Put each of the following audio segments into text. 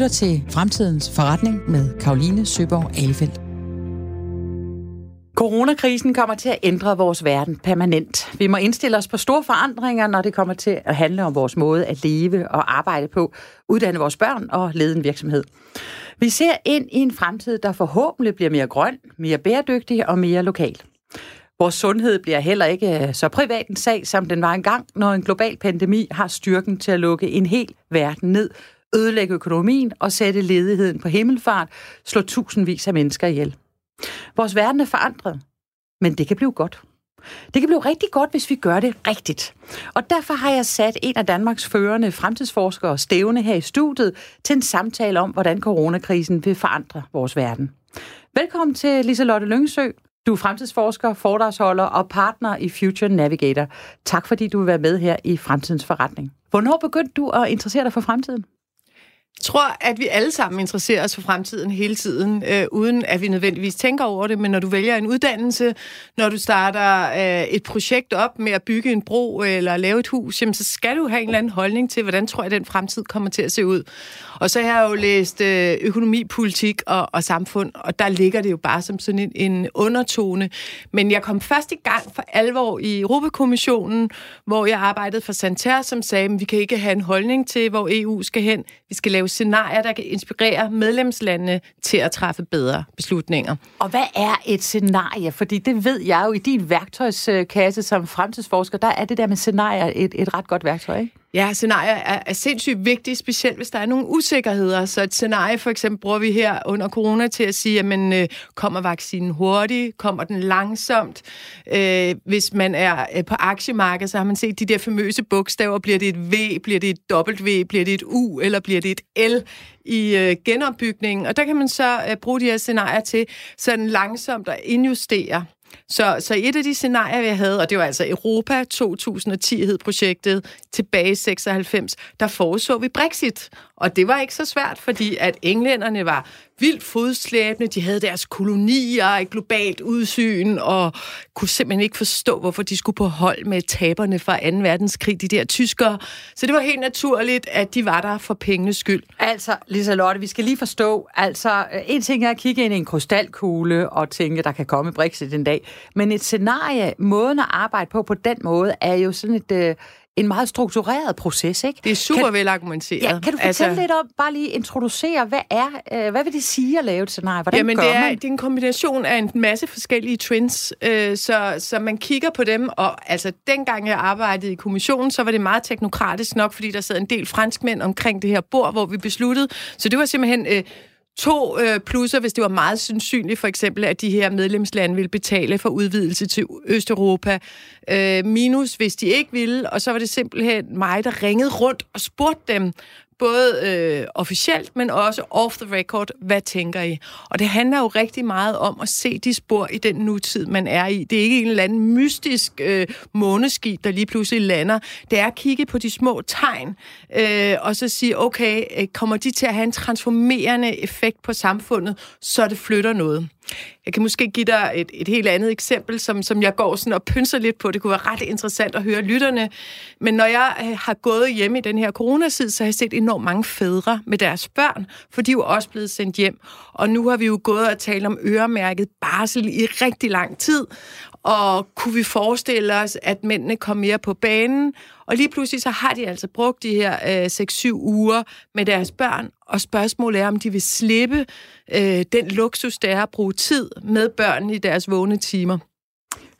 lytter til Fremtidens Forretning med Karoline Søborg Alefeldt. Coronakrisen kommer til at ændre vores verden permanent. Vi må indstille os på store forandringer, når det kommer til at handle om vores måde at leve og arbejde på, uddanne vores børn og lede en virksomhed. Vi ser ind i en fremtid, der forhåbentlig bliver mere grøn, mere bæredygtig og mere lokal. Vores sundhed bliver heller ikke øh, så privat en sag, som den var engang, når en global pandemi har styrken til at lukke en hel verden ned, ødelægge økonomien og sætte ledigheden på himmelfart, slå tusindvis af mennesker ihjel. Vores verden er forandret, men det kan blive godt. Det kan blive rigtig godt, hvis vi gør det rigtigt. Og derfor har jeg sat en af Danmarks førende fremtidsforskere stævne her i studiet til en samtale om, hvordan coronakrisen vil forandre vores verden. Velkommen til Liselotte Lyngsø. Du er fremtidsforsker, foredragsholder og partner i Future Navigator. Tak fordi du vil være med her i Fremtidens Forretning. Hvornår begyndte du at interessere dig for fremtiden? Tror, at vi alle sammen interesserer os for fremtiden hele tiden, øh, uden at vi nødvendigvis tænker over det. Men når du vælger en uddannelse, når du starter øh, et projekt op med at bygge en bro eller lave et hus, jamen, så skal du have en eller anden holdning til, hvordan tror jeg, den fremtid kommer til at se ud. Og så har jeg jo læst øh, økonomi, politik og, og samfund, og der ligger det jo bare som sådan en, en undertone. Men jeg kom først i gang for alvor i Europakommissionen, hvor jeg arbejdede for Santer, som sagde, at vi kan ikke have en holdning til, hvor EU skal hen. Vi skal lave scenarier, der kan inspirere medlemslandene til at træffe bedre beslutninger. Og hvad er et scenarie? Fordi det ved jeg jo i din værktøjskasse som fremtidsforsker, der er det der med scenarier et, et ret godt værktøj, ikke? Ja, scenarier er, er sindssygt vigtige, specielt hvis der er nogle usikkerheder. Så et scenarie for eksempel bruger vi her under corona til at sige, jamen, øh, kommer vaccinen hurtigt? Kommer den langsomt? Øh, hvis man er øh, på aktiemarkedet, så har man set de der famøse bogstaver. Bliver det et V? Bliver det et W? Bliver det et U? Eller bliver det et L i øh, genopbygningen? Og der kan man så øh, bruge de her scenarier til sådan langsomt at indjustere så, så et af de scenarier, jeg havde, og det var altså Europa 2010 hed projektet, tilbage i 96, der foreså vi Brexit. Og det var ikke så svært, fordi at englænderne var vildt fodslæbende. De havde deres kolonier, et globalt udsyn, og kunne simpelthen ikke forstå, hvorfor de skulle på hold med taberne fra 2. verdenskrig, de der tyskere. Så det var helt naturligt, at de var der for pengenes skyld. Altså, Lisa Lotte, vi skal lige forstå, altså, øh, en ting er at kigge ind i en krystalkugle og tænke, der kan komme Brexit en dag, men et scenarie, måden at arbejde på på den måde, er jo sådan et, øh, en meget struktureret proces, ikke? Det er super kan, vel argumenteret. Ja, kan du fortælle altså, lidt om, bare lige introducere, hvad er, øh, hvad vil det sige at lave et scenarie? Hvordan jamen, gør det er, man? det er en kombination af en masse forskellige trends, øh, så, så man kigger på dem, og altså dengang jeg arbejdede i kommissionen, så var det meget teknokratisk nok, fordi der sad en del franskmænd omkring det her bord, hvor vi besluttede, så det var simpelthen... Øh, To øh, plusser, hvis det var meget sandsynligt, for eksempel, at de her medlemslande ville betale for udvidelse til Østeuropa. Øh, minus, hvis de ikke ville. Og så var det simpelthen mig, der ringede rundt og spurgte dem, både øh, officielt, men også off the record, hvad tænker I? Og det handler jo rigtig meget om at se de spor i den nutid, man er i. Det er ikke en eller anden mystisk øh, måneskib, der lige pludselig lander. Det er at kigge på de små tegn, øh, og så sige, okay, øh, kommer de til at have en transformerende effekt på samfundet, så det flytter noget. Jeg kan måske give dig et, et helt andet eksempel, som, som jeg går sådan og pynser lidt på. Det kunne være ret interessant at høre lytterne. Men når jeg øh, har gået hjemme i den her coronatid, så har jeg set enormt mange fædre med deres børn, for de er jo også blevet sendt hjem. Og nu har vi jo gået og talt om øremærket barsel i rigtig lang tid. Og kunne vi forestille os, at mændene kom mere på banen? Og lige pludselig så har de altså brugt de her øh, 6-7 uger med deres børn, og spørgsmålet er, om de vil slippe øh, den luksus, der er at bruge tid med børn i deres vågne timer.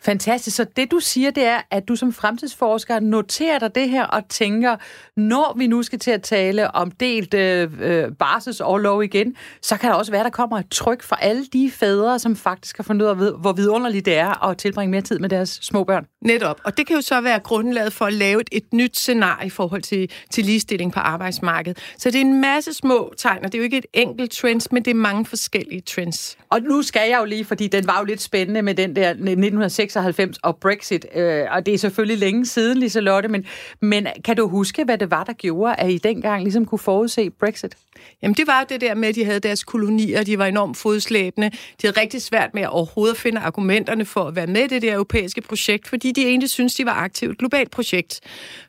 Fantastisk. Så det, du siger, det er, at du som fremtidsforsker noterer dig det her og tænker, når vi nu skal til at tale om delt øh, øh barselsårlov igen, så kan der også være, der kommer et tryk fra alle de fædre, som faktisk har fundet ud af, hvor vidunderligt det er at tilbringe mere tid med deres små børn. Netop. Og det kan jo så være grundlaget for at lave et, et nyt scenarie i forhold til, til ligestilling på arbejdsmarkedet. Så det er en masse små tegn, og det er jo ikke et enkelt trends, men det er mange forskellige trends. Og nu skal jeg jo lige, fordi den var jo lidt spændende med den der 1906 96 og Brexit, øh, og det er selvfølgelig længe siden, Liselotte, men, men kan du huske, hvad det var, der gjorde, at I dengang ligesom kunne forudse Brexit? Jamen det var det der med, at de havde deres kolonier, de var enormt fodslæbende, de havde rigtig svært med at overhovedet finde argumenterne for at være med i det der europæiske projekt, fordi de egentlig synes de var aktivt globalt projekt.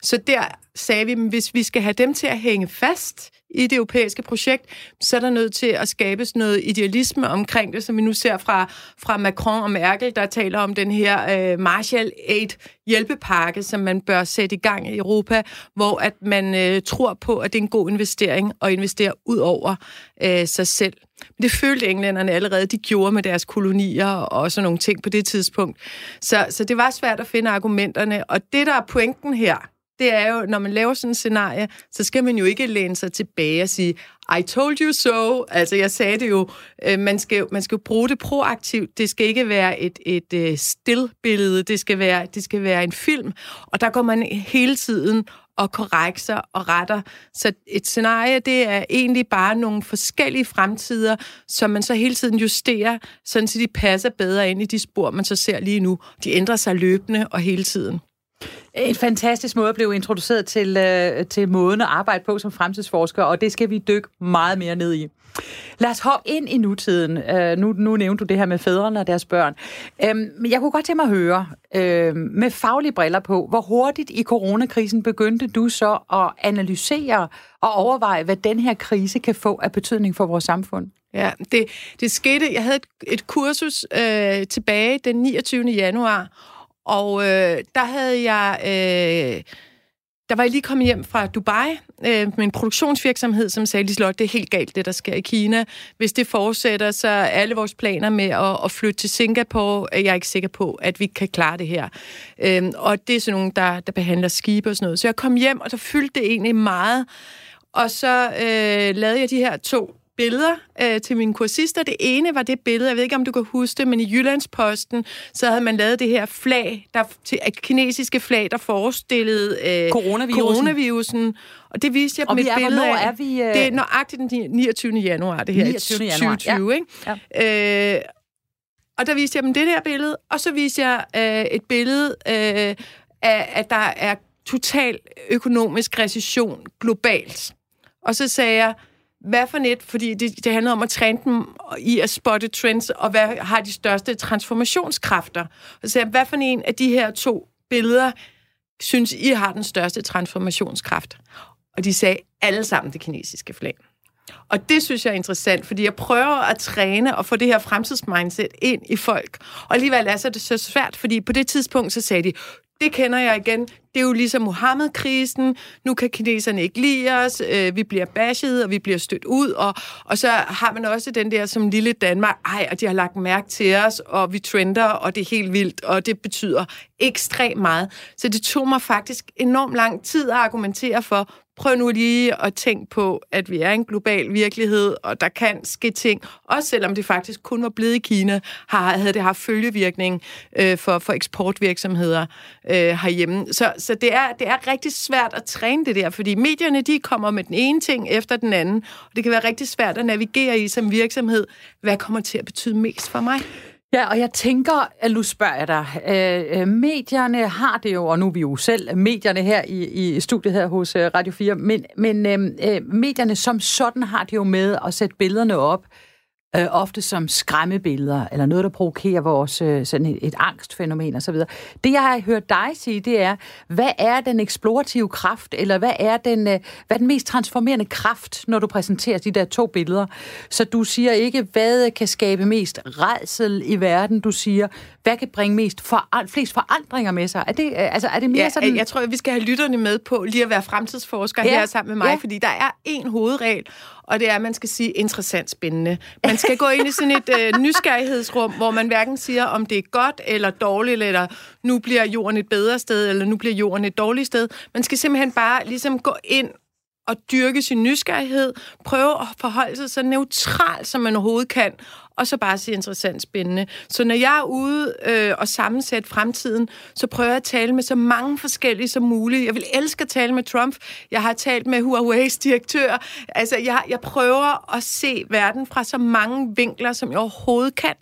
Så der sagde vi, at hvis vi skal have dem til at hænge fast i det europæiske projekt, så er der nødt til at skabes noget idealisme omkring det, som vi nu ser fra, fra Macron og Merkel, der taler om den her øh, Marshall Aid hjælpepakke, som man bør sætte i gang i Europa, hvor at man øh, tror på, at det er en god investering at investere ud over øh, sig selv. Men det følte englænderne allerede, de gjorde med deres kolonier og sådan nogle ting på det tidspunkt. Så, så det var svært at finde argumenterne. Og det, der er pointen her, det er jo, når man laver sådan et scenarie, så skal man jo ikke læne sig tilbage og sige, I told you so. Altså, jeg sagde det jo. Øh, man, skal, man skal jo bruge det proaktivt. Det skal ikke være et, et, et stillbillede. Det skal, være, det skal være en film. Og der går man hele tiden og korrekser og retter. Så et scenarie, det er egentlig bare nogle forskellige fremtider, som man så hele tiden justerer, sådan så de passer bedre ind i de spor, man så ser lige nu. De ændrer sig løbende og hele tiden. En fantastisk måde at blive introduceret til, øh, til måden at arbejde på som fremtidsforsker, og det skal vi dykke meget mere ned i. Lad os hoppe ind i nutiden. Øh, nu, nu nævnte du det her med fædrene og deres børn. Øhm, men jeg kunne godt tænke mig at høre, uh, med faglige briller på, hvor hurtigt i coronakrisen begyndte du så at analysere og overveje, hvad den her krise kan få af betydning for vores samfund? Ja, det, det skete, jeg havde et, et kursus øh, tilbage den 29. januar, og øh, der havde jeg... Øh, der var jeg lige kommet hjem fra Dubai øh, med en produktionsvirksomhed, som sagde, Liselotte, det er helt galt, det der sker i Kina. Hvis det fortsætter, så er alle vores planer med at, at flytte til Singapore, er jeg ikke sikker på, at vi kan klare det her. Øh, og det er sådan nogen, der, der behandler skibe og sådan noget. Så jeg kom hjem, og så fyldte det egentlig meget. Og så øh, lavede jeg de her to billeder øh, til mine kursister. Det ene var det billede, jeg ved ikke, om du kan huske det, men i Jyllandsposten, så havde man lavet det her flag, der, til, kinesiske flag, der forestillede øh, coronavirusen. coronavirusen. Og det viste jeg og med et billede af. er vi? Øh... Det er nøjagtigt den 29. januar, det her 29. januar. 2020, ja. ikke? Ja. Øh, og der viste jeg dem det der billede, og så viste jeg øh, et billede øh, af, at der er total økonomisk recession globalt. Og så sagde jeg, hvad for net, fordi det, det handler om at træne dem i at spotte trends, og hvad har de største transformationskræfter. Og så hvad for en af de her to billeder synes I har den største transformationskraft? Og de sagde alle sammen det kinesiske flag. Og det synes jeg er interessant, fordi jeg prøver at træne og få det her fremtidsmindset ind i folk. Og alligevel er det så svært, fordi på det tidspunkt, så sagde de, det kender jeg igen. Det er jo ligesom Mohammed-krisen. Nu kan kineserne ikke lide os. Øh, vi bliver bashed, og vi bliver stødt ud. Og, og så har man også den der som lille Danmark. Ej, og de har lagt mærke til os, og vi trender, og det er helt vildt. Og det betyder ekstremt meget. Så det tog mig faktisk enormt lang tid at argumentere for, prøv nu lige at tænke på, at vi er en global virkelighed, og der kan ske ting, også selvom det faktisk kun var blevet i Kina, har, havde det haft følgevirkning øh, for, for eksportvirksomheder øh, herhjemme. Så, så det, er, det er rigtig svært at træne det der, fordi medierne de kommer med den ene ting efter den anden, og det kan være rigtig svært at navigere i som virksomhed. Hvad kommer til at betyde mest for mig? Ja, og jeg tænker, at nu spørger jeg dig, øh, øh, medierne har det jo, og nu er vi jo selv medierne her i, i studiet her hos øh, Radio 4, men, men øh, øh, medierne som sådan har det jo med at sætte billederne op, øh, ofte som skræmmebilleder, eller noget, der provokerer vores øh, sådan et, et angstfænomen osv. Det, jeg har hørt dig sige, det er, hvad er den eksplorative kraft, eller hvad er den, øh, hvad er den mest transformerende kraft, når du præsenterer de der to billeder? Så du siger ikke, hvad kan skabe mest redsel i verden, du siger, hvad kan bringe mest for, flest forandringer med sig? Er det, øh, altså, er det mere ja, sådan... Jeg tror, at vi skal have lytterne med på lige at være fremtidsforsker ja. her sammen med mig, ja. fordi der er en hovedregel, og det er, at man skal sige interessant spændende. Man skal gå ind i sådan et øh, nysgerrighedsrum, hvor man hverken siger, om det er godt eller dårligt, eller nu bliver jorden et bedre sted, eller nu bliver jorden et dårligt sted. Man skal simpelthen bare ligesom gå ind at dyrke sin nysgerrighed, prøve at forholde sig så neutralt, som man overhovedet kan, og så bare sige interessant spændende. Så når jeg er ude øh, og sammensætte fremtiden, så prøver jeg at tale med så mange forskellige som muligt. Jeg vil elske at tale med Trump. Jeg har talt med Huawei's direktør. Altså, jeg, jeg prøver at se verden fra så mange vinkler, som jeg overhovedet kan.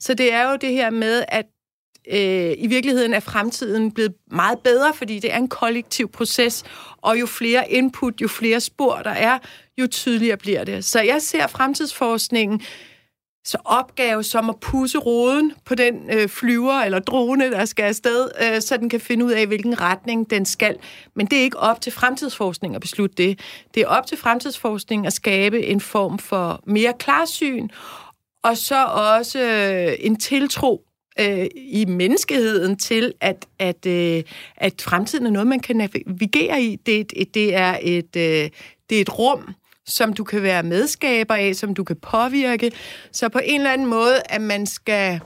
Så det er jo det her med, at øh, i virkeligheden er fremtiden blevet meget bedre, fordi det er en kollektiv proces, og jo flere input, jo flere spor der er, jo tydeligere bliver det. Så jeg ser fremtidsforskningen så opgave som at pusse roden på den øh, flyver eller drone, der skal afsted, øh, så den kan finde ud af, hvilken retning den skal. Men det er ikke op til fremtidsforskning at beslutte det. Det er op til fremtidsforskning at skabe en form for mere klarsyn, og så også øh, en tiltro øh, i menneskeheden til, at, at, øh, at fremtiden er noget, man kan navigere i. Det, det, er, et, øh, det er et rum, som du kan være medskaber af, som du kan påvirke. Så på en eller anden måde, at man skal,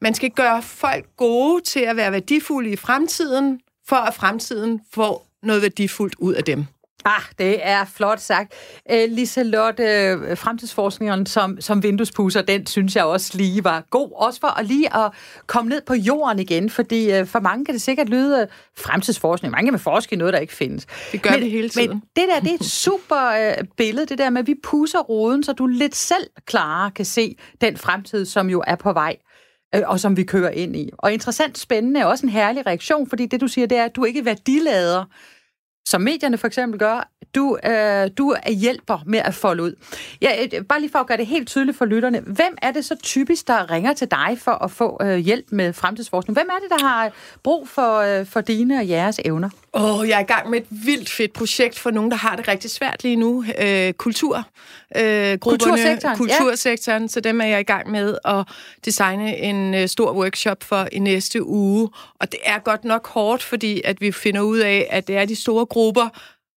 man skal gøre folk gode til at være værdifulde i fremtiden, for at fremtiden får noget værdifuldt ud af dem. Ah, det er flot sagt. Uh, Liselotte, uh, fremtidsforskningen som, som vinduespusser, den synes jeg også lige var god. Også for at lige at komme ned på jorden igen, fordi uh, for mange kan det sikkert lyde uh, fremtidsforskning. Mange vil forske i noget, der ikke findes. Det gør men, det hele tiden. Men det der, det er et super uh, billede, det der med, at vi pusser roden, så du lidt selv klarere kan se den fremtid, som jo er på vej og som vi kører ind i. Og interessant spændende er også en herlig reaktion, fordi det du siger, det er, at du ikke værdilader som medierne for eksempel gør, du, øh, du er hjælper med at folde ud. Ja, bare lige for at gøre det helt tydeligt for lytterne. Hvem er det så typisk, der ringer til dig for at få øh, hjælp med fremtidsforskning? Hvem er det, der har brug for, øh, for dine og jeres evner? Åh, oh, jeg er i gang med et vildt fedt projekt for nogen, der har det rigtig svært lige nu. Øh, kultur. Øh, kultursektoren. Kultursektoren, ja. så dem er jeg i gang med at designe en øh, stor workshop for i næste uge. Og det er godt nok hårdt, fordi at vi finder ud af, at det er de store grupper,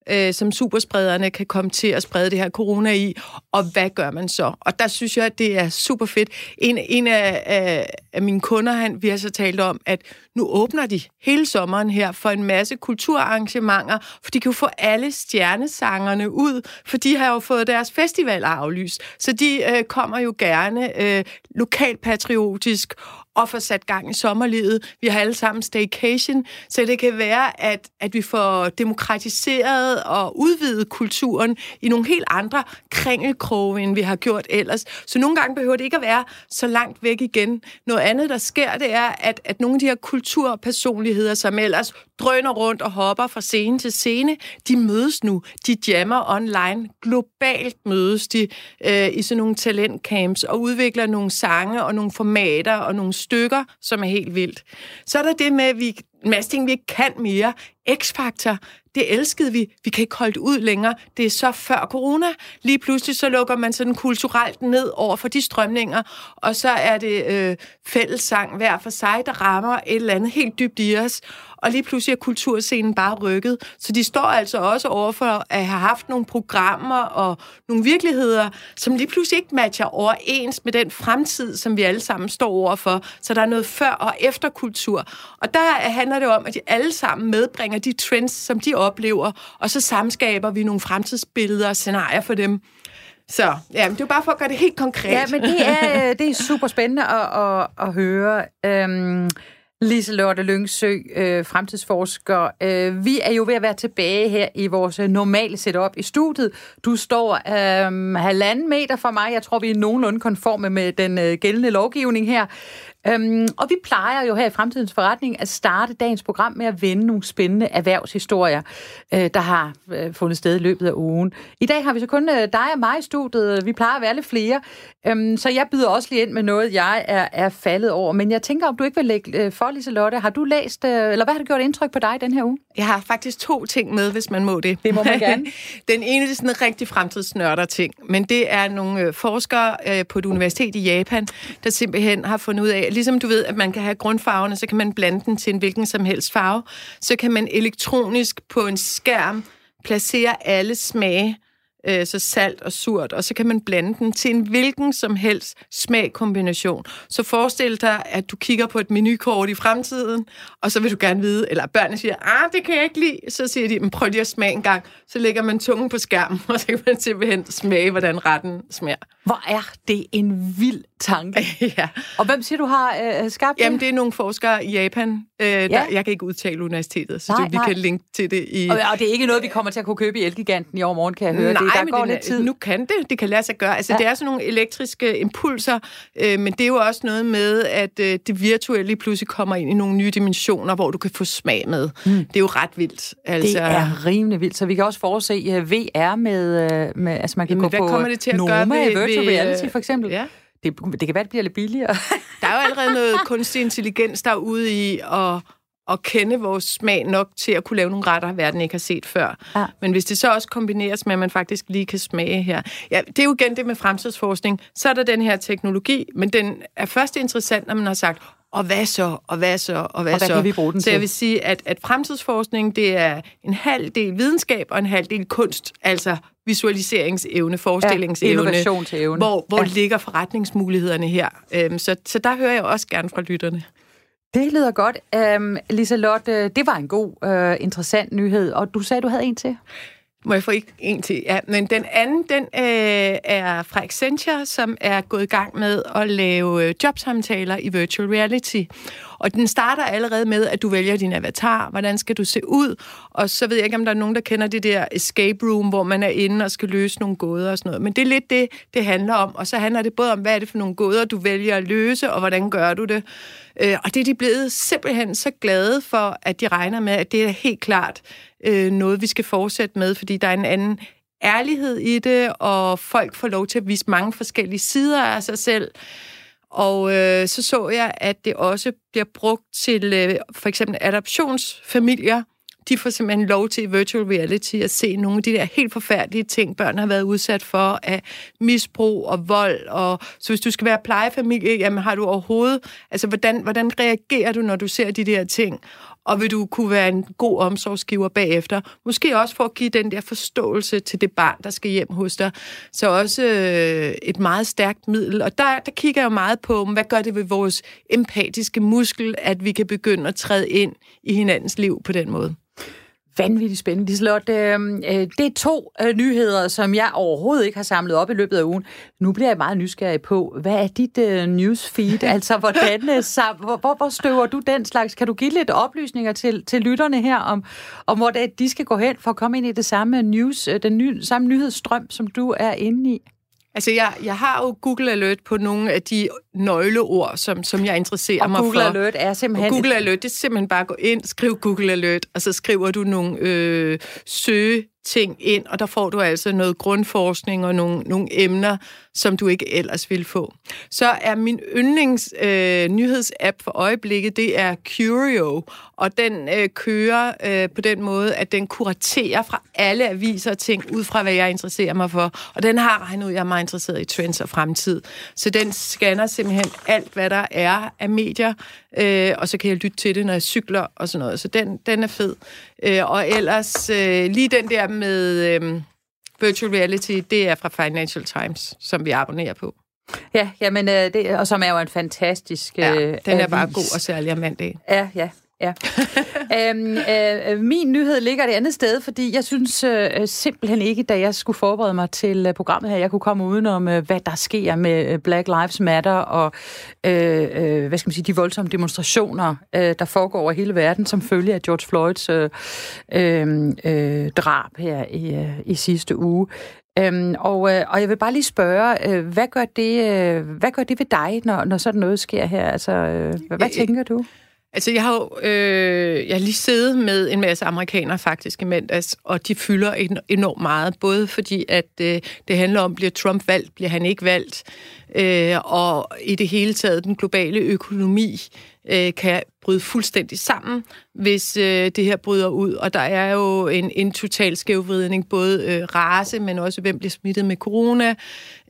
øh, som supersprederne kan komme til at sprede det her corona i, og hvad gør man så? Og der synes jeg, at det er super fedt. En, en af, af, af mine kunder, han, vi har så talt om, at nu åbner de hele sommeren her for en masse kulturarrangementer, for de kan jo få alle stjernesangerne ud, for de har jo fået deres festival aflyst. Så de øh, kommer jo gerne øh, lokalpatriotisk og få sat gang i sommerlivet. Vi har alle sammen staycation, så det kan være, at, at vi får demokratiseret og udvidet kulturen i nogle helt andre kringelkroge, end vi har gjort ellers. Så nogle gange behøver det ikke at være så langt væk igen. Noget andet, der sker, det er, at, at nogle af de her kulturpersonligheder, som ellers drøner rundt og hopper fra scene til scene, de mødes nu. De jammer online. Globalt mødes de øh, i sådan nogle talentcamps og udvikler nogle sange og nogle formater og nogle stykker, som er helt vildt. Så er der det med, at vi en masse ting, vi ikke kan mere. X-faktor, det elskede vi. Vi kan ikke holde det ud længere. Det er så før corona. Lige pludselig så lukker man sådan kulturelt ned over for de strømninger, og så er det øh, fællessang hver for sig, der rammer et eller andet helt dybt i os og lige pludselig er kulturscenen bare rykket. Så de står altså også overfor at have haft nogle programmer og nogle virkeligheder, som lige pludselig ikke matcher overens med den fremtid, som vi alle sammen står overfor. Så der er noget før og efter kultur. Og der er handler det om, at de alle sammen medbringer de trends, som de oplever, og så samskaber vi nogle fremtidsbilleder og scenarier for dem. Så ja, det er bare for at gøre det helt konkret. Ja, men det er, øh, det er super spændende at, at, at høre. Øhm, Lise Lotte Lyngsø, øh, fremtidsforsker. Øh, vi er jo ved at være tilbage her i vores øh, normale setup i studiet. Du står øh, halvanden meter fra mig. Jeg tror, vi er nogenlunde konforme med den øh, gældende lovgivning her. Øhm, og vi plejer jo her i Fremtidens Forretning at starte dagens program med at vende nogle spændende erhvervshistorier, øh, der har øh, fundet sted i løbet af ugen. I dag har vi så kun øh, dig og mig i studiet. Vi plejer at være lidt flere. Øhm, så jeg byder også lige ind med noget, jeg er, er faldet over. Men jeg tænker, om du ikke vil lægge øh, for, Liselotte. Har du læst, øh, eller hvad har det gjort indtryk på dig den her uge? Jeg har faktisk to ting med, hvis man må det. Det må man gerne. den ene det er sådan en rigtig fremtidsnørder ting, men det er nogle øh, forskere øh, på et universitet i Japan, der simpelthen har fundet ud af, ligesom du ved, at man kan have grundfarverne, så kan man blande den til en hvilken som helst farve. Så kan man elektronisk på en skærm placere alle smage, øh, så salt og surt, og så kan man blande den til en hvilken som helst smagkombination. Så forestil dig, at du kigger på et menukort i fremtiden, og så vil du gerne vide, eller børnene siger, ah, det kan jeg ikke lide, så siger de, men prøv lige at smage en gang. Så lægger man tungen på skærmen, og så kan man simpelthen smage, hvordan retten smager. Hvor er det en vild tanke. ja. Og hvem siger du har øh, skabt det? Jamen, det er nogle forskere i Japan. Øh, ja. der, jeg kan ikke udtale universitetet, så nej, det, vi nej. kan linke til det i... Og, og det er ikke noget, vi kommer til at kunne købe i Elgiganten i overmorgen, kan jeg høre. Nej, det, der men går det, lidt tid. nu kan det. Det kan lade sig gøre. Altså, ja. det er sådan nogle elektriske impulser, øh, men det er jo også noget med, at øh, det virtuelle pludselig kommer ind i nogle nye dimensioner, hvor du kan få smag med. Mm. Det er jo ret vildt. Altså, det er rimelig vildt. Så vi kan også forudse uh, øh, VR med... Uh, med altså, man kan Jamen, gå hvad på kommer det til at Noma, gøre ved, virtual reality for eksempel. Ja. det, det kan være, det bliver lidt billigere. Der er jo allerede noget kunstig intelligens, der er ude i at, at kende vores smag nok til at kunne lave nogle retter, verden ikke har set før. Ja. Men hvis det så også kombineres med, at man faktisk lige kan smage her. Ja, det er jo igen det med fremtidsforskning. Så er der den her teknologi, men den er først interessant, når man har sagt, og hvad så, og hvad så, og hvad, og hvad så? Kan vi bruge den så til? jeg vil sige, at, at fremtidsforskning, det er en halv del videnskab og en halv del kunst, altså visualiseringsevne, forestillingsevne. Ja, innovationsevne. Hvor, hvor ja. ligger forretningsmulighederne her? Øhm, så, så der hører jeg også gerne fra lytterne. Det lyder godt. Um, Liselotte, det var en god, uh, interessant nyhed, og du sagde, du havde en til? Må jeg få en til? Ja, men den anden, den øh, er fra Accenture, som er gået i gang med at lave øh, jobsamtaler i virtual reality. Og den starter allerede med, at du vælger din avatar, hvordan skal du se ud, og så ved jeg ikke, om der er nogen, der kender det der escape room, hvor man er inde og skal løse nogle gåder og sådan noget. Men det er lidt det, det handler om. Og så handler det både om, hvad er det for nogle gåder, du vælger at løse, og hvordan gør du det. Øh, og det er de blevet simpelthen så glade for, at de regner med, at det er helt klart øh, noget, vi skal fortsætte med, fordi der er en anden ærlighed i det, og folk får lov til at vise mange forskellige sider af sig selv. Og øh, så så jeg, at det også bliver brugt til øh, for eksempel adoptionsfamilier. De får simpelthen lov til i virtual reality at se nogle af de der helt forfærdelige ting, børn har været udsat for af misbrug og vold. Og, så hvis du skal være plejefamilie, jamen har du overhovedet... Altså, hvordan, hvordan reagerer du, når du ser de der ting? og vil du kunne være en god omsorgsgiver bagefter. Måske også for at give den der forståelse til det barn, der skal hjem hos dig. Så også øh, et meget stærkt middel. Og der, der kigger jeg meget på, hvad gør det ved vores empatiske muskel, at vi kan begynde at træde ind i hinandens liv på den måde vanvittigt spændende, Liselotte. Øh, det er to øh, nyheder, som jeg overhovedet ikke har samlet op i løbet af ugen. Nu bliver jeg meget nysgerrig på, hvad er dit uh, newsfeed? altså, hvordan, hvor, hvor, hvor støver du den slags? Kan du give lidt oplysninger til, til lytterne her, om, om hvor det, de skal gå hen for at komme ind i det samme news, den ny, samme nyhedsstrøm, som du er inde i? Altså, jeg, jeg har jo Google Alert på nogle af de nøgleord, som, som jeg interesserer og mig Google for. Google Alert er simpelthen... Og Google Alert, det er simpelthen bare at gå ind, skriv Google Alert, og så skriver du nogle øh, søge ting ind, og der får du altså noget grundforskning og nogle, nogle emner, som du ikke ellers ville få. Så er min yndlings øh, nyhedsapp for øjeblikket, det er Curio, og den øh, kører øh, på den måde, at den kuraterer fra alle aviser og ting, ud fra hvad jeg interesserer mig for. Og den har regnet ud, jeg er meget interesseret i trends og fremtid. Så den scanner simpelthen alt, hvad der er af medier, øh, og så kan jeg lytte til det, når jeg cykler og sådan noget. Så den, den er fed. Øh, og ellers øh, lige den der med øh, virtual reality, det er fra Financial Times, som vi abonnerer på. Ja, jamen, øh, det, og som er jo en fantastisk Ja, øh, den er avis. bare god og særlig om mandag. Ja, ja. Ja. øhm, øh, min nyhed ligger et andet sted, fordi jeg synes øh, simpelthen ikke, da jeg skulle forberede mig til øh, programmet her, jeg kunne komme udenom, øh, hvad der sker med øh, Black Lives Matter og øh, øh, hvad skal man sige, de voldsomme demonstrationer, øh, der foregår over hele verden, som følge af George Floyds øh, øh, øh, drab her i, øh, i sidste uge. Øhm, og, øh, og jeg vil bare lige spørge, øh, hvad, gør det, øh, hvad gør det ved dig, når, når sådan noget sker her? Altså, øh, hvad, hvad tænker du? Altså, jeg har jo øh, jeg har lige siddet med en masse amerikanere faktisk i mandags, og de fylder en, enormt meget, både fordi, at øh, det handler om, bliver Trump valgt, bliver han ikke valgt, øh, og i det hele taget den globale økonomi øh, kan bryde fuldstændig sammen, hvis øh, det her bryder ud. Og der er jo en, en total skævvridning, både øh, race, men også hvem bliver smittet med corona,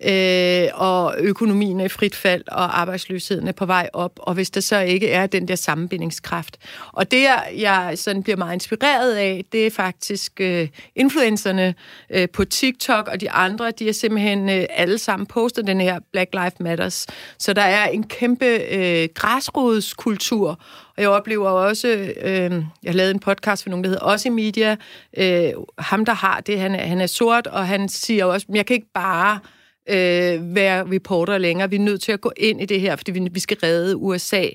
øh, og økonomien er i frit fald, og arbejdsløsheden er på vej op, og hvis der så ikke er den der sammenbindingskraft. Og det, jeg sådan bliver meget inspireret af, det er faktisk øh, influencerne øh, på TikTok, og de andre, de er simpelthen øh, alle sammen postet den her Black Lives Matters. Så der er en kæmpe øh, græsrodskultur, og jeg oplever også, øh, jeg lavede en podcast for nogen, der hedder Også i Media. Øh, ham, der har det, han er, han er sort, og han siger også, jeg kan ikke bare øh, være reporter længere. Vi er nødt til at gå ind i det her, fordi vi, vi skal redde USA.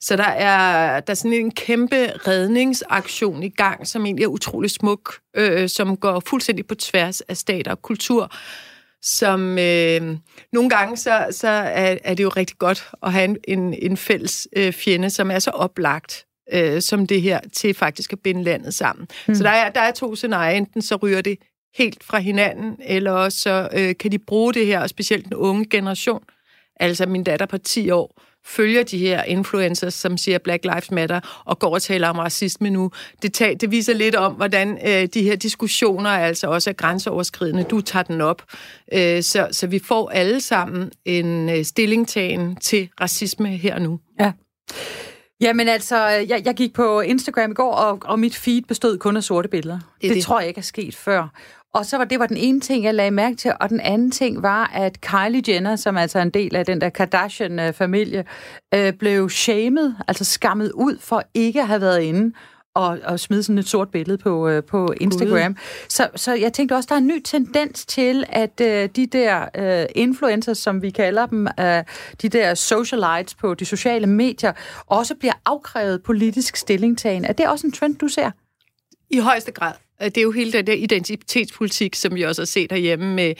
Så der er, der er sådan en kæmpe redningsaktion i gang, som egentlig er utrolig smuk, øh, som går fuldstændig på tværs af stater og kultur som øh, nogle gange så, så er, er det jo rigtig godt at have en, en, en fælles øh, fjende, som er så oplagt øh, som det her, til faktisk at binde landet sammen. Mm. Så der er, der er to scenarier. Enten så ryger det helt fra hinanden, eller også så øh, kan de bruge det her, og specielt den unge generation, Altså min datter på 10 år følger de her influencers, som siger Black Lives Matter, og går og taler om racisme nu. Det, tager, det viser lidt om, hvordan øh, de her diskussioner altså også er grænseoverskridende. Du tager den op. Øh, så, så vi får alle sammen en øh, stillingtagen til racisme her nu. Ja. Jamen altså, jeg, jeg gik på Instagram i går, og, og mit feed bestod kun af sorte billeder. Det, det, det tror jeg ikke er sket før. Og så var det var den ene ting, jeg lagde mærke til, og den anden ting var, at Kylie Jenner, som altså er en del af den der Kardashian-familie, øh, blev shamed, altså skammet ud for ikke at have været inde og, og smide sådan et sort billede på, øh, på Instagram. Så, så jeg tænkte også, der er en ny tendens til, at øh, de der øh, influencers, som vi kalder dem, øh, de der socialites på de sociale medier, også bliver afkrævet politisk stillingtagen. Er det også en trend, du ser? I højeste grad. Øh, det er jo hele den der identitetspolitik, som vi også har set herhjemme med,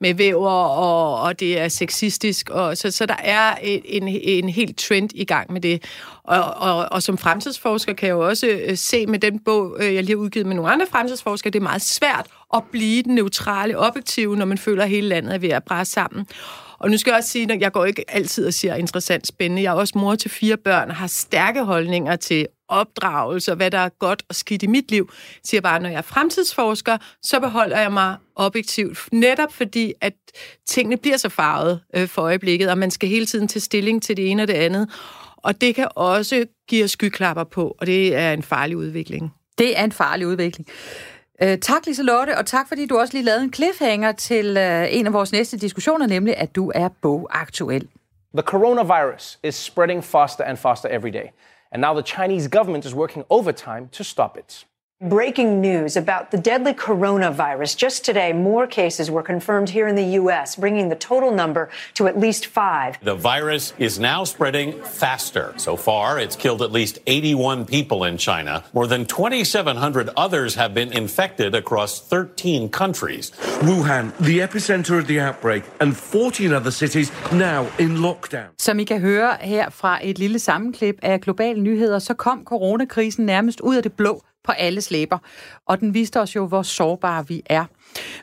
med væver, og, og det er sexistisk. Og, så, så der er en, en helt trend i gang med det. Og, og, og som fremtidsforsker kan jeg jo også øh, se med den bog, øh, jeg lige har udgivet med nogle andre fremtidsforskere, det er meget svært at blive den neutrale objektive, når man føler, at hele landet er ved at brænde sammen. Og nu skal jeg også sige, at jeg går ikke altid og siger interessant spændende. Jeg er også mor til fire børn og har stærke holdninger til opdragelse og hvad der er godt og skidt i mit liv. Jeg siger bare, at når jeg er fremtidsforsker, så beholder jeg mig objektivt. Netop fordi, at tingene bliver så farvet øh, for øjeblikket, og man skal hele tiden tage stilling til det ene og det andet. Og det kan også give os skyklapper på, og det er en farlig udvikling. Det er en farlig udvikling. Uh, tak, Lotte, og tak fordi du også lige lavede en cliffhanger til uh, en af vores næste diskussioner, nemlig at du er bogaktuel. The coronavirus is spreading faster and faster every day. And now the Chinese government is working overtime to stop it. Breaking news about the deadly coronavirus. Just today, more cases were confirmed here in the U.S., bringing the total number to at least five. The virus is now spreading faster. So far, it's killed at least 81 people in China. More than 2,700 others have been infected across 13 countries. Wuhan, the epicenter of the outbreak, and 14 other cities now in lockdown. Som I kan høre her fra et lille sammenklip af globale nyheder, så kom coronakrisen nærmest ud af det blå på alle slæber, og den viste os jo, hvor sårbare vi er.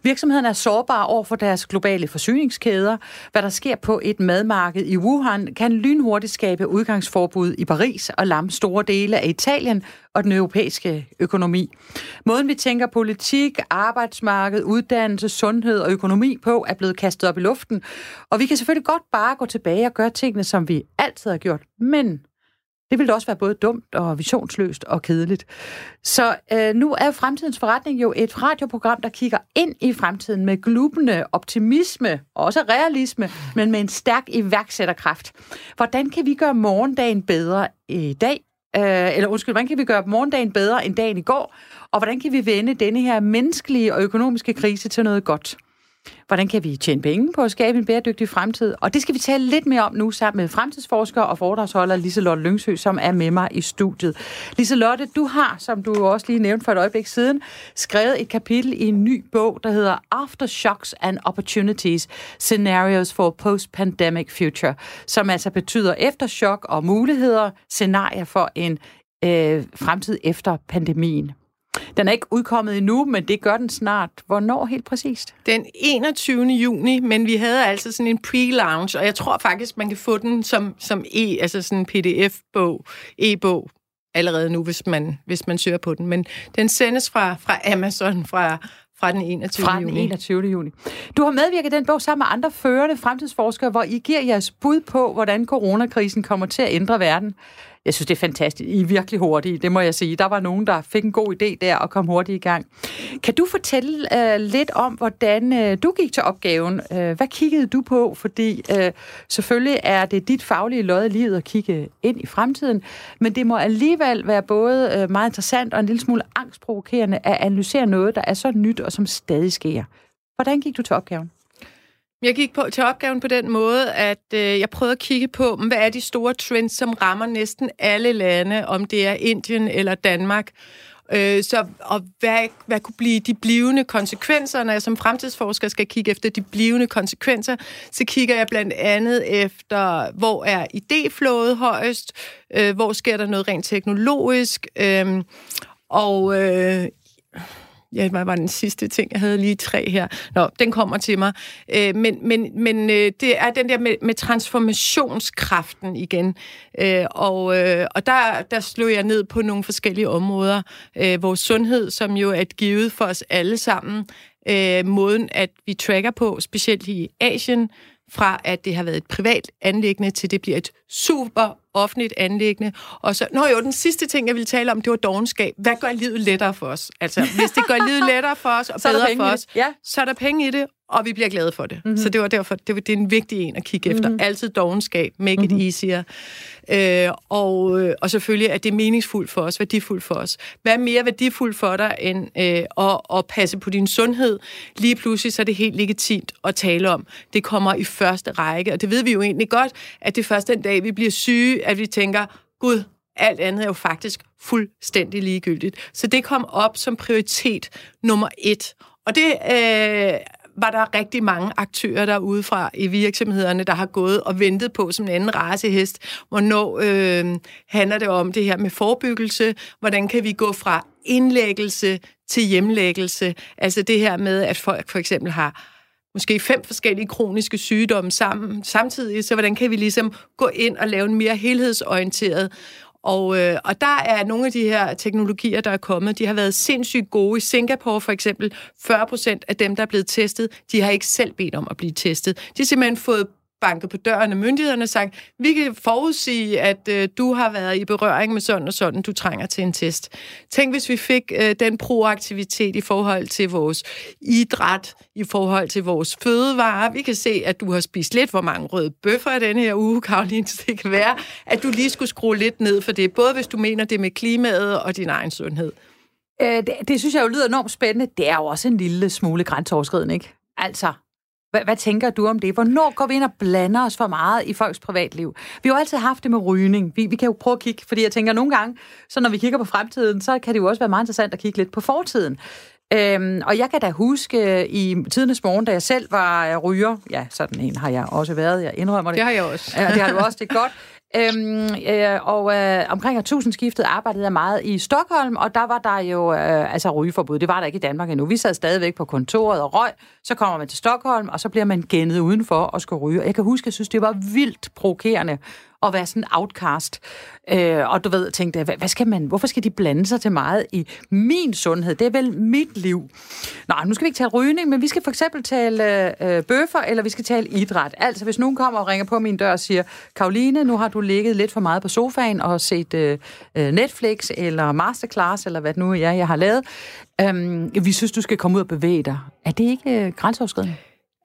Virksomheden er sårbare over for deres globale forsyningskæder. Hvad der sker på et madmarked i Wuhan, kan lynhurtigt skabe udgangsforbud i Paris og lamme store dele af Italien og den europæiske økonomi. Måden vi tænker politik, arbejdsmarked, uddannelse, sundhed og økonomi på er blevet kastet op i luften. Og vi kan selvfølgelig godt bare gå tilbage og gøre tingene, som vi altid har gjort. Men det ville også være både dumt og visionsløst og kedeligt. Så øh, nu er Fremtidens Forretning jo et radioprogram, der kigger ind i fremtiden med glubende optimisme, og også realisme, men med en stærk iværksætterkraft. Hvordan kan vi gøre morgendagen bedre i dag? Øh, eller undskyld, hvordan kan vi gøre morgendagen bedre end dagen i går? Og hvordan kan vi vende denne her menneskelige og økonomiske krise til noget godt? Hvordan kan vi tjene penge på at skabe en bæredygtig fremtid? Og det skal vi tale lidt mere om nu sammen med fremtidsforsker og foredragsholder Liselotte Lyngsø, som er med mig i studiet. Liselotte, du har, som du også lige nævnte for et øjeblik siden, skrevet et kapitel i en ny bog, der hedder Aftershocks and Opportunities, Scenarios for Post-Pandemic Future, som altså betyder efterchok og muligheder, scenarier for en øh, fremtid efter pandemien. Den er ikke udkommet endnu, men det gør den snart. Hvornår helt præcist? Den 21. juni, men vi havde altså sådan en pre-launch, og jeg tror faktisk, man kan få den som, som e, altså sådan en pdf-bog, e-bog, allerede nu, hvis man, hvis man søger på den. Men den sendes fra, fra Amazon fra, fra den 21. Fra den 21. juni. Du har medvirket den bog sammen med andre førende fremtidsforskere, hvor I giver jeres bud på, hvordan coronakrisen kommer til at ændre verden. Jeg synes, det er fantastisk. I er virkelig hurtige, det må jeg sige. Der var nogen, der fik en god idé der og kom hurtigt i gang. Kan du fortælle øh, lidt om, hvordan øh, du gik til opgaven? Øh, hvad kiggede du på? Fordi øh, selvfølgelig er det dit faglige lod i livet at kigge ind i fremtiden, men det må alligevel være både øh, meget interessant og en lille smule angstprovokerende at analysere noget, der er så nyt og som stadig sker. Hvordan gik du til opgaven? Jeg gik på, til opgaven på den måde, at øh, jeg prøvede at kigge på, hvad er de store trends, som rammer næsten alle lande, om det er Indien eller Danmark. Øh, så, og hvad, hvad kunne blive de blivende konsekvenser, når jeg som fremtidsforsker skal kigge efter de blivende konsekvenser, så kigger jeg blandt andet efter, hvor er idéflået højst, øh, hvor sker der noget rent teknologisk, øh, og øh, ja, hvad var den sidste ting? Jeg havde lige tre her. Nå, den kommer til mig. Øh, men men, men øh, det er den der med, med transformationskraften igen. Øh, og øh, og der, der slog jeg ned på nogle forskellige områder. Øh, vores sundhed, som jo er et givet for os alle sammen. Øh, måden, at vi tracker på, specielt i Asien, fra at det har været et privat anlæggende, til det bliver et super offentligt anlæggende. Og så, nå jo, den sidste ting, jeg ville tale om, det var dogenskab. Hvad gør livet lettere for os? Altså, hvis det gør livet lettere for os og Så bedre for os. Ja. så er der penge i det, og vi bliver glade for det. Mm-hmm. Så det var derfor, det, var, det er en vigtig en at kigge mm-hmm. efter. Altid dogenskab, make mm-hmm. it easier. Øh, og, øh, og selvfølgelig er det meningsfuldt for os, værdifuldt for os. Hvad er mere værdifuldt for dig, end øh, at, at passe på din sundhed? Lige pludselig så er det helt legitimt at tale om. Det kommer i første række, og det ved vi jo egentlig godt, at det først den dag, vi bliver syge, at vi tænker, Gud, alt andet er jo faktisk fuldstændig ligegyldigt. Så det kom op som prioritet nummer et. Og det øh, var der rigtig mange aktører derude fra i virksomhederne, der har gået og ventet på som en anden racehest. Hvornår øh, handler det om det her med forebyggelse? Hvordan kan vi gå fra indlæggelse til hjemlæggelse? Altså det her med, at folk for eksempel har måske fem forskellige kroniske sygdomme sammen, samtidig, så hvordan kan vi ligesom gå ind og lave en mere helhedsorienteret og, øh, og der er nogle af de her teknologier, der er kommet, de har været sindssygt gode. I Singapore for eksempel, 40 procent af dem, der er blevet testet, de har ikke selv bedt om at blive testet. De har simpelthen fået banket på døren af myndighederne og sagt, vi kan forudsige, at øh, du har været i berøring med sådan og sådan, du trænger til en test. Tænk, hvis vi fik øh, den proaktivitet i forhold til vores idræt, i forhold til vores fødevarer. Vi kan se, at du har spist lidt hvor mange røde bøffer i denne her uge, Karoline. Så det kan være, at du lige skulle skrue lidt ned for det, både hvis du mener det med klimaet og din egen sundhed. Øh, det, det synes jeg jo lyder enormt spændende. Det er jo også en lille smule grænseoverskridende, ikke? Altså, hvad, hvad tænker du om det? Hvornår går vi ind og blander os for meget i folks privatliv? Vi har jo altid haft det med rygning. Vi, vi kan jo prøve at kigge, fordi jeg tænker nogle gange, så når vi kigger på fremtiden, så kan det jo også være meget interessant at kigge lidt på fortiden. Øhm, og jeg kan da huske øh, i tidernes morgen, da jeg selv var øh, ryger, ja, sådan en har jeg også været, jeg indrømmer det. Det har jeg også. Ja, det har du også, det er godt. Øhm, øh, og øh, omkring årtusindskiftet arbejdede jeg meget i Stockholm, og der var der jo øh, altså rygeforbud. Det var der ikke i Danmark endnu. Vi sad stadigvæk på kontoret og røg. Så kommer man til Stockholm, og så bliver man gennet udenfor og skal ryge. Og jeg kan huske, jeg synes, det var vildt provokerende at være sådan en outcast. Øh, og du ved, tænkte, hvad, hvad skal man, hvorfor skal de blande sig til meget i min sundhed? Det er vel mit liv. Nå, nu skal vi ikke tale rygning, men vi skal for eksempel tale øh, øh, bøffer, eller vi skal tale idræt. Altså, hvis nogen kommer og ringer på min dør og siger, Karoline, nu har du ligget lidt for meget på sofaen og set øh, øh Netflix, eller Masterclass, eller hvad det nu er, jeg har lavet. Øhm, vi synes, du skal komme ud og bevæge dig. Er det ikke øh, grænseoverskridende?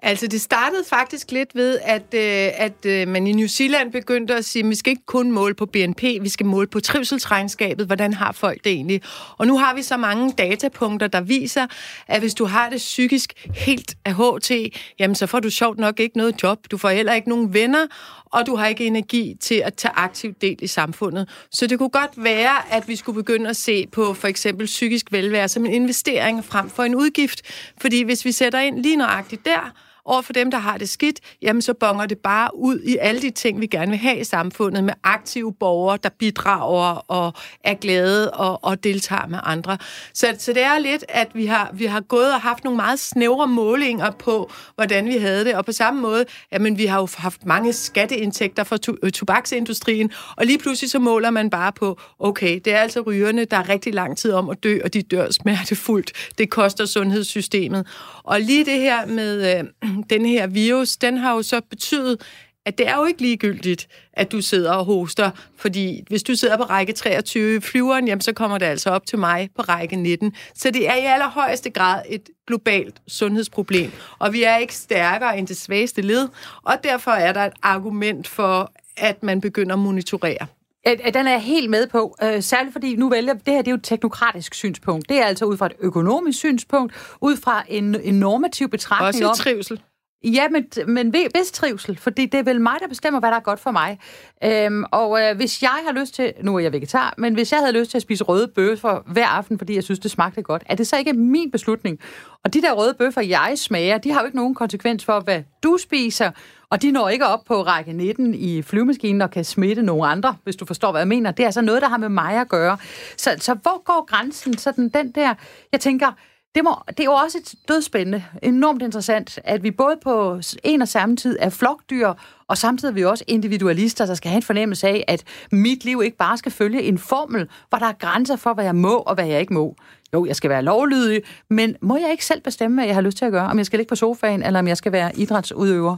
Altså, det startede faktisk lidt ved, at, øh, at øh, man i New Zealand begyndte at sige, at vi skal ikke kun måle på BNP, vi skal måle på trivselsregnskabet. Hvordan har folk det egentlig? Og nu har vi så mange datapunkter, der viser, at hvis du har det psykisk helt af HT, jamen så får du sjovt nok ikke noget job. Du får heller ikke nogen venner, og du har ikke energi til at tage aktiv del i samfundet. Så det kunne godt være, at vi skulle begynde at se på for eksempel psykisk velvære som en investering frem for en udgift. Fordi hvis vi sætter ind lige nøjagtigt der, over for dem, der har det skidt, jamen så bonger det bare ud i alle de ting, vi gerne vil have i samfundet, med aktive borgere, der bidrager og er glade og, og deltager med andre. Så, så det er lidt, at vi har, vi har gået og haft nogle meget snævre målinger på, hvordan vi havde det, og på samme måde, jamen vi har jo haft mange skatteindtægter fra to, øh, tobaksindustrien, og lige pludselig så måler man bare på, okay, det er altså rygerne, der er rigtig lang tid om at dø, og de dør smertefuldt. Det koster sundhedssystemet. Og lige det her med øh, den her virus, den har jo så betydet, at det er jo ikke ligegyldigt, at du sidder og hoster, fordi hvis du sidder på række 23 i flyveren, jamen, så kommer det altså op til mig på række 19. Så det er i allerhøjeste grad et globalt sundhedsproblem, og vi er ikke stærkere end det svageste led, og derfor er der et argument for, at man begynder at monitorere. Den er jeg helt med på, øh, særligt fordi nu vælger, det her det er jo et teknokratisk synspunkt. Det er altså ud fra et økonomisk synspunkt, ud fra en, en normativ betragtning Også trivsel. Ja, men, men hvis trivsel, fordi det er vel mig, der bestemmer, hvad der er godt for mig. Øhm, og øh, hvis jeg har lyst til, nu er jeg vegetar, men hvis jeg havde lyst til at spise røde bøffer hver aften, fordi jeg synes, det smagte godt, er det så ikke min beslutning? Og de der røde bøffer, jeg smager, de har jo ikke nogen konsekvens for, hvad du spiser, og de når ikke op på række 19 i flyvemaskinen og kan smitte nogen andre, hvis du forstår, hvad jeg mener. Det er altså noget, der har med mig at gøre. Så, så hvor går grænsen? Sådan den der, jeg tænker, det, må, det er jo også et dødspændende, enormt interessant, at vi både på en og samme tid er flokdyr, og samtidig er vi også individualister, der skal have en fornemmelse af, at mit liv ikke bare skal følge en formel, hvor der er grænser for, hvad jeg må og hvad jeg ikke må. Jo, jeg skal være lovlydig, men må jeg ikke selv bestemme, hvad jeg har lyst til at gøre? Om jeg skal ligge på sofaen, eller om jeg skal være idrætsudøver?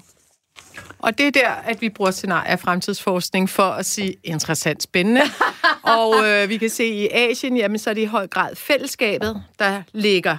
Og det er der, at vi bruger scenarier af fremtidsforskning for at sige interessant, spændende. og øh, vi kan se i Asien, jamen så er det i høj grad fællesskabet, der ligger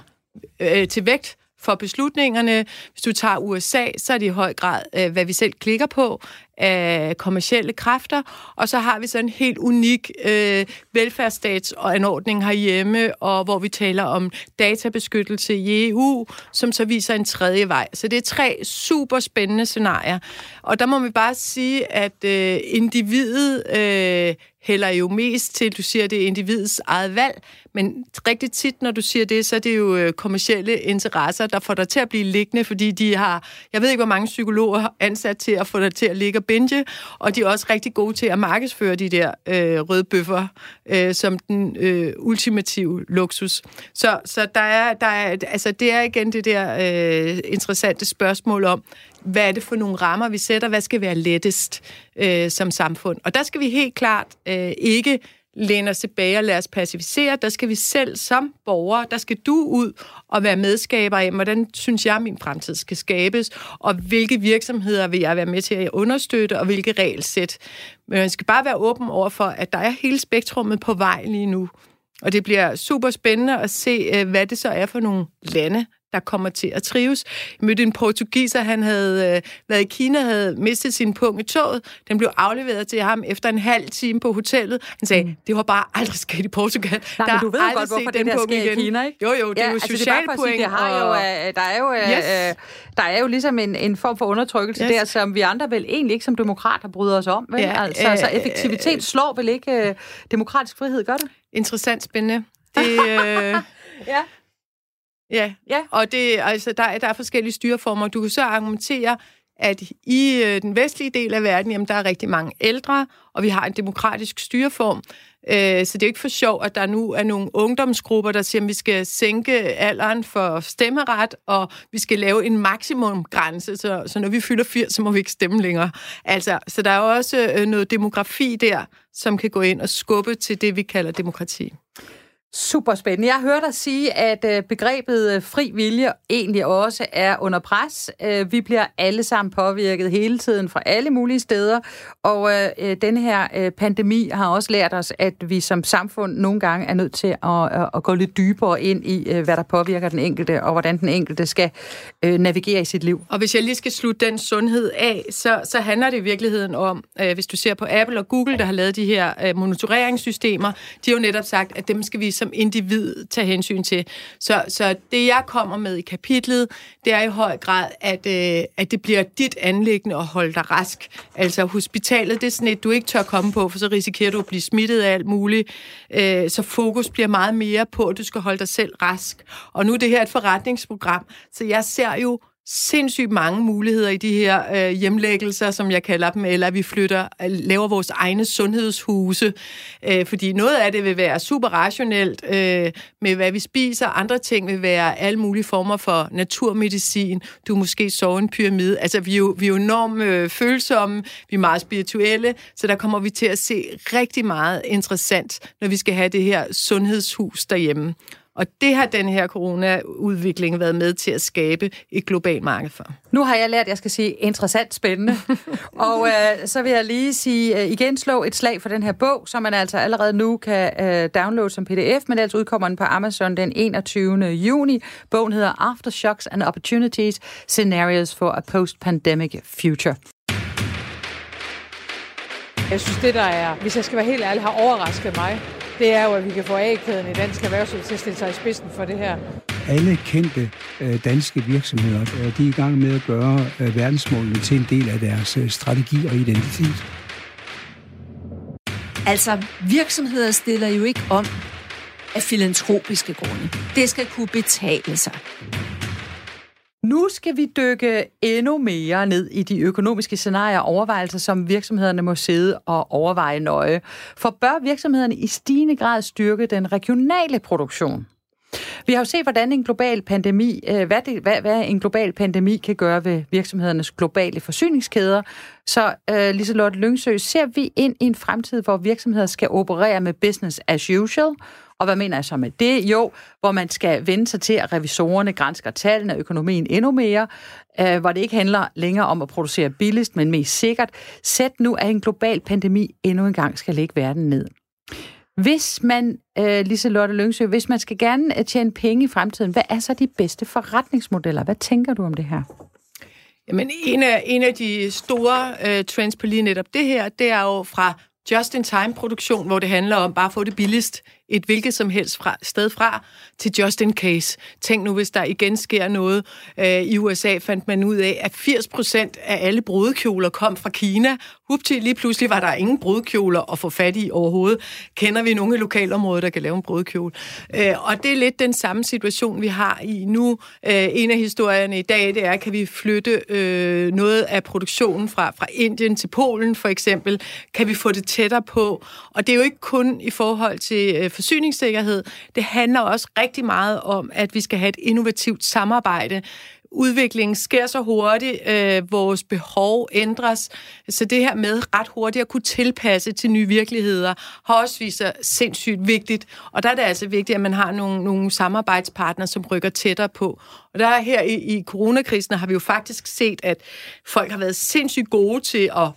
øh, til vægt for beslutningerne. Hvis du tager USA, så er det i høj grad, øh, hvad vi selv klikker på af kommersielle kræfter, og så har vi så en helt unik øh, velfærdsstatsanordning herhjemme, og hvor vi taler om databeskyttelse i EU, som så viser en tredje vej. Så det er tre super spændende scenarier. Og der må vi bare sige, at øh, individet øh, hælder jo mest til, du siger, det er individets eget valg, men rigtig tit, når du siger det, så er det jo øh, kommersielle interesser, der får dig til at blive liggende, fordi de har, jeg ved ikke, hvor mange psykologer ansat til at få dig til at ligge og binge, og de er også rigtig gode til at markedsføre de der øh, røde bøffer øh, som den øh, ultimative luksus. Så, så der er, der er, altså det er igen det der øh, interessante spørgsmål om, hvad er det for nogle rammer, vi sætter, hvad skal være lettest øh, som samfund. Og der skal vi helt klart øh, ikke læne os tilbage og lade os pacificere. Der skal vi selv som borgere, der skal du ud og være medskaber af, hvordan synes jeg, min fremtid skal skabes, og hvilke virksomheder vil jeg være med til at understøtte, og hvilke regelsæt. Men man skal bare være åben over for, at der er hele spektrummet på vej lige nu. Og det bliver super spændende at se, øh, hvad det så er for nogle lande, der kommer til at trives. Jeg mødte en portugiser, han havde øh, været i Kina, havde mistet sin punkt i toget. Den blev afleveret til ham efter en halv time på hotellet. Han sagde, mm. det var bare aldrig sket i Portugal. Nej, der men du ved godt, hvorfor det der sker igen. i Kina, ikke? Jo, jo, det ja, er jo altså, sociale point. Sige, det har jo, øh, der, er jo, øh, yes. øh, der er jo ligesom en, en form for undertrykkelse yes. der, som vi andre vel egentlig ikke som demokrater bryder os om. Vel? Ja, altså, øh, så effektivitet øh, slår vel ikke øh, demokratisk frihed, gør det? Interessant, spændende. Det, øh, ja. Ja, ja. og det, altså, der, der er forskellige styreformer. Du kan så argumentere, at i øh, den vestlige del af verden, jamen, der er rigtig mange ældre, og vi har en demokratisk styreform. Øh, så det er jo ikke for sjov, at der nu er nogle ungdomsgrupper, der siger, at vi skal sænke alderen for stemmeret, og vi skal lave en maksimumgrænse, så, så når vi fylder 80, så må vi ikke stemme længere. Altså, så der er også øh, noget demografi der, som kan gå ind og skubbe til det, vi kalder demokrati. Super spændende. Jeg hørte dig sige, at øh, begrebet øh, fri vilje egentlig også er under pres. Øh, vi bliver alle sammen påvirket hele tiden fra alle mulige steder, og denne her pandemi har også lært os, at vi som samfund nogle gange er nødt til at, at gå lidt dybere ind i, hvad der påvirker den enkelte, og hvordan den enkelte skal navigere i sit liv. Og hvis jeg lige skal slutte den sundhed af, så, så handler det i virkeligheden om, hvis du ser på Apple og Google, der har lavet de her monitoreringssystemer, de har jo netop sagt, at dem skal vi som individ tage hensyn til. Så, så det, jeg kommer med i kapitlet, det er i høj grad, at, øh, at det bliver dit anlæggende at holde dig rask. Altså hospitalet, det er sådan et, du ikke tør komme på, for så risikerer du at blive smittet af alt muligt. Øh, så fokus bliver meget mere på, at du skal holde dig selv rask. Og nu er det her et forretningsprogram, så jeg ser jo sindssygt mange muligheder i de her øh, hjemlæggelser, som jeg kalder dem, eller vi flytter, øh, laver vores egne sundhedshuse. Øh, fordi noget af det vil være super rationelt øh, med, hvad vi spiser. Andre ting vil være alle mulige former for naturmedicin. Du måske sover en pyramide. Altså, vi er jo, vi er jo enormt øh, følsomme, vi er meget spirituelle, så der kommer vi til at se rigtig meget interessant, når vi skal have det her sundhedshus derhjemme. Og det har den her corona-udvikling været med til at skabe et globalt marked for. Nu har jeg lært, at jeg skal sige interessant spændende. og øh, så vil jeg lige sige øh, igen slå et slag for den her bog, som man altså allerede nu kan øh, downloade som pdf, men ellers udkommer den på Amazon den 21. juni. Bogen hedder Aftershocks and Opportunities, Scenarios for a Post-Pandemic Future. Jeg synes, det der er, hvis jeg skal være helt ærlig, har overrasket mig, det er jo, at vi kan få A-kæden i dansk erhvervsliv til at stille sig i spidsen for det her. Alle kendte øh, danske virksomheder, øh, de er i gang med at gøre øh, verdensmålene til en del af deres strategi og identitet. Altså, virksomheder stiller jo ikke om af filantropiske grunde. Det skal kunne betale sig. Nu skal vi dykke endnu mere ned i de økonomiske scenarier og overvejelser, som virksomhederne må sidde og overveje nøje. For bør virksomhederne i stigende grad styrke den regionale produktion? Vi har jo set, hvordan en global pandemi, øh, hvad, det, hvad, hvad en global pandemi kan gøre ved virksomhedernes globale forsyningskæder. Så øh, Liselotte Lyngsø, ser vi ind i en fremtid, hvor virksomheder skal operere med business as usual, og hvad mener jeg så med det? Jo, hvor man skal vende sig til, at revisorerne grænsker tallene og økonomien endnu mere, øh, hvor det ikke handler længere om at producere billigst, men mest sikkert. Sæt nu, at en global pandemi endnu en gang skal lægge verden ned. Hvis man, øh, Liselotte Lyngsø, hvis man skal gerne øh, tjene penge i fremtiden, hvad er så de bedste forretningsmodeller? Hvad tænker du om det her? Jamen, en af, en af de store øh, trends på lige netop det her, det er jo fra just-in-time-produktion, hvor det handler om bare at få det billigst et hvilket som helst fra, sted fra, til just in case. Tænk nu, hvis der igen sker noget. Øh, I USA fandt man ud af, at 80 procent af alle brudekjoler kom fra Kina. Hupti, lige pludselig var der ingen brudekjoler at få fat i overhovedet. Kender vi nogle lokalområder, der kan lave en brudekjole? Øh, og det er lidt den samme situation, vi har i nu. Øh, en af historierne i dag, det er, kan vi flytte øh, noget af produktionen fra, fra Indien til Polen, for eksempel? Kan vi få det tættere på? Og det er jo ikke kun i forhold til øh, forsyningssikkerhed. Det handler også rigtig meget om, at vi skal have et innovativt samarbejde. Udviklingen sker så hurtigt, øh, vores behov ændres, så det her med ret hurtigt at kunne tilpasse til nye virkeligheder, har også vist sig sindssygt vigtigt. Og der er det altså vigtigt, at man har nogle, nogle samarbejdspartnere, som rykker tættere på. Og der her i, i coronakrisen har vi jo faktisk set, at folk har været sindssygt gode til at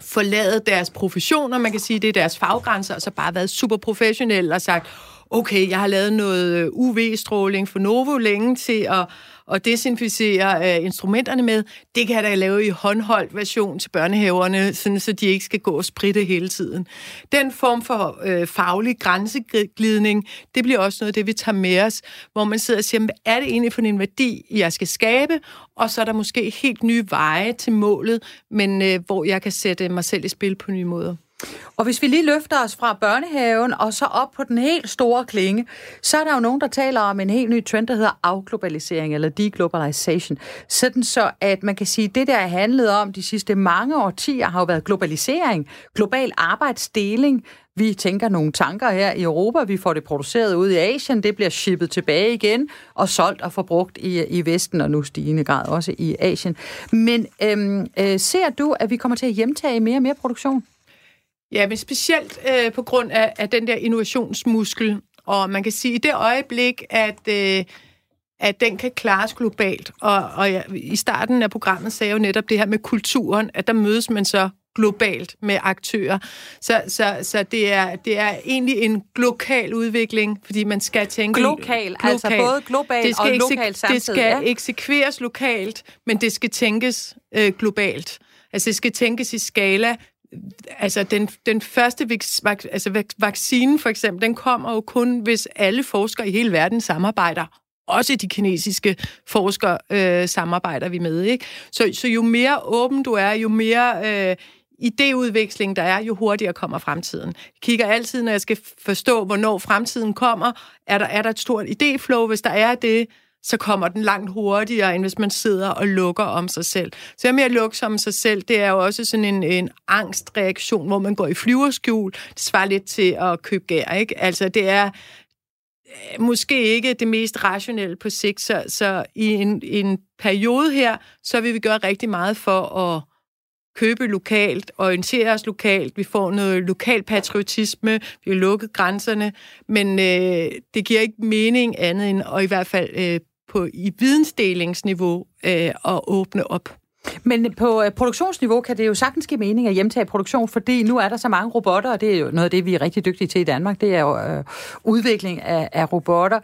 forlade deres professioner, man kan sige, det er deres faggrænser, og så bare været super professionelle og sagt, okay, jeg har lavet noget øh, UV-stråling for Novo længe til at og desinficere øh, instrumenterne med, det kan jeg da lave i håndholdt version til børnehaverne, sådan, så de ikke skal gå og spritte hele tiden. Den form for øh, faglig grænseglidning, det bliver også noget af det, vi tager med os, hvor man sidder og siger, hvad er det egentlig for en værdi, jeg skal skabe, og så er der måske helt nye veje til målet, men øh, hvor jeg kan sætte mig selv i spil på nye måder. Og hvis vi lige løfter os fra børnehaven og så op på den helt store klinge, så er der jo nogen, der taler om en helt ny trend, der hedder afglobalisering eller deglobalization. Sådan så, at man kan sige, at det der er handlet om de sidste mange årtier har jo været globalisering, global arbejdsdeling, vi tænker nogle tanker her i Europa, vi får det produceret ud i Asien, det bliver shippet tilbage igen og solgt og forbrugt i, i Vesten, og nu stigende grad også i Asien. Men øhm, øh, ser du, at vi kommer til at hjemtage mere og mere produktion? Ja, men specielt øh, på grund af, af den der innovationsmuskel. Og man kan sige, i det øjeblik, at, øh, at den kan klares globalt, og, og ja, i starten af programmet sagde jeg jo netop det her med kulturen, at der mødes man så globalt med aktører. Så, så, så det, er, det er egentlig en global udvikling, fordi man skal tænke... Global, global. altså både globalt det skal og lokalt samtidig. Det skal ja. eksekveres lokalt, men det skal tænkes øh, globalt. Altså det skal tænkes i skala altså den, den første altså vaccine for eksempel, den kommer jo kun, hvis alle forskere i hele verden samarbejder. Også de kinesiske forskere øh, samarbejder vi med. Ikke? Så, så jo mere åben du er, jo mere øh, idéudveksling der er, jo hurtigere kommer fremtiden. Jeg kigger altid, når jeg skal forstå, hvornår fremtiden kommer. Er der, er der et stort idéflow? Hvis der er det, så kommer den langt hurtigere, end hvis man sidder og lukker om sig selv. Så jeg at lukke om sig selv, det er jo også sådan en, en angstreaktion, hvor man går i flyverskjul. Det svarer lidt til at købe gær, ikke? Altså, det er øh, måske ikke det mest rationelle på sigt, så, så i en, en periode her, så vil vi gøre rigtig meget for at købe lokalt, orientere os lokalt, vi får noget lokal patriotisme, vi har lukket grænserne, men øh, det giver ikke mening andet end, at i hvert fald øh, på i vidensdelingsniveau øh, at åbne op. Men på øh, produktionsniveau kan det jo sagtens give mening at hjemtage produktion, fordi nu er der så mange robotter, og det er jo noget af det, vi er rigtig dygtige til i Danmark, det er jo øh, udvikling af, af robotter.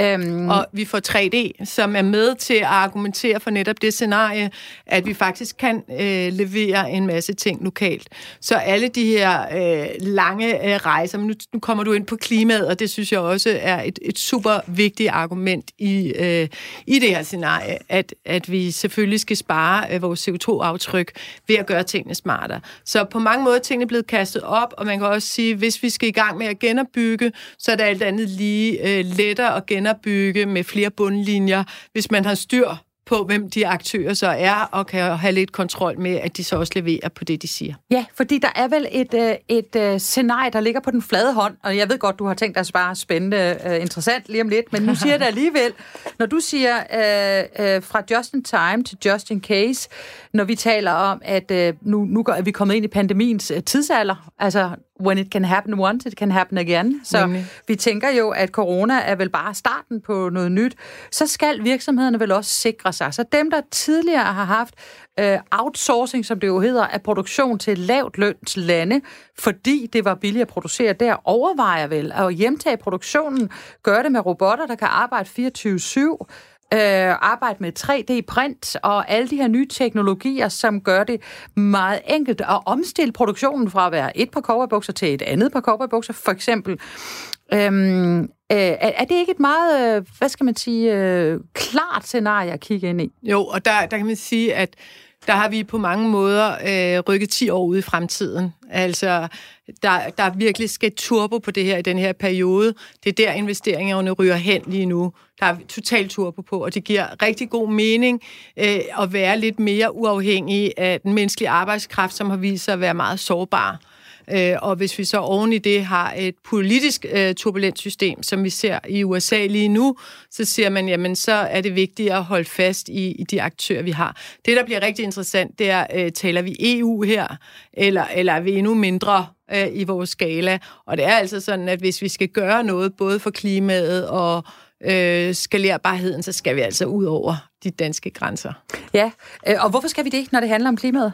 Øhm. Og vi får 3D, som er med til at argumentere for netop det scenarie, at vi faktisk kan øh, levere en masse ting lokalt. Så alle de her øh, lange øh, rejser, men nu, nu kommer du ind på klimaet, og det synes jeg også er et, et super vigtigt argument i, øh, i det her scenarie, at, at vi selvfølgelig skal spare øh, vores CO2-aftryk ved at gøre tingene smartere. Så på mange måder er tingene blevet kastet op, og man kan også sige, hvis vi skal i gang med at genopbygge, så er det alt andet lige øh, lettere at genopbygge med flere bundlinjer, hvis man har styr på, hvem de aktører så er, og kan have lidt kontrol med, at de så også leverer på det, de siger. Ja, fordi der er vel et, øh, et, et scenarie, der ligger på den flade hånd, og jeg ved godt, du har tænkt dig at spare spændende, uh, interessant lige om lidt, men nu siger jeg det alligevel. Når du siger uh, uh, fra just in time til just in case, når vi taler om, at uh, nu, nu er vi kommet ind i pandemiens uh, tidsalder, altså when it can happen once, it can happen again. Så Nemlig. vi tænker jo, at corona er vel bare starten på noget nyt. Så skal virksomhederne vel også sikre sig. Så dem, der tidligere har haft uh, outsourcing, som det jo hedder, af produktion til lavt løns lande, fordi det var billigt at producere der, overvejer vel at hjemtage produktionen, gøre det med robotter, der kan arbejde 24-7, øh, arbejde med 3D-print og alle de her nye teknologier, som gør det meget enkelt at omstille produktionen fra at være et par cowboybukser til et andet par cowboybukser, for eksempel. Øhm, øh, er det ikke et meget, øh, hvad skal man sige, øh, klart scenarie at kigge ind i? Jo, og der, der kan man sige, at der har vi på mange måder øh, rykket 10 år ud i fremtiden. Altså, der, der virkelig skal turbo på det her i den her periode. Det er der, investeringerne ryger hen lige nu. Der er totalt turbo på, og det giver rigtig god mening øh, at være lidt mere uafhængig af den menneskelige arbejdskraft, som har vist sig at være meget sårbar. Øh, og hvis vi så oven i det har et politisk øh, turbulent system, som vi ser i USA lige nu, så siger man, jamen så er det vigtigt at holde fast i, i de aktører, vi har. Det, der bliver rigtig interessant, det er, øh, taler vi EU her, eller, eller er vi endnu mindre øh, i vores skala? Og det er altså sådan, at hvis vi skal gøre noget, både for klimaet og øh, skalerbarheden, så skal vi altså ud over de danske grænser. Ja, øh, og hvorfor skal vi det, når det handler om klimaet?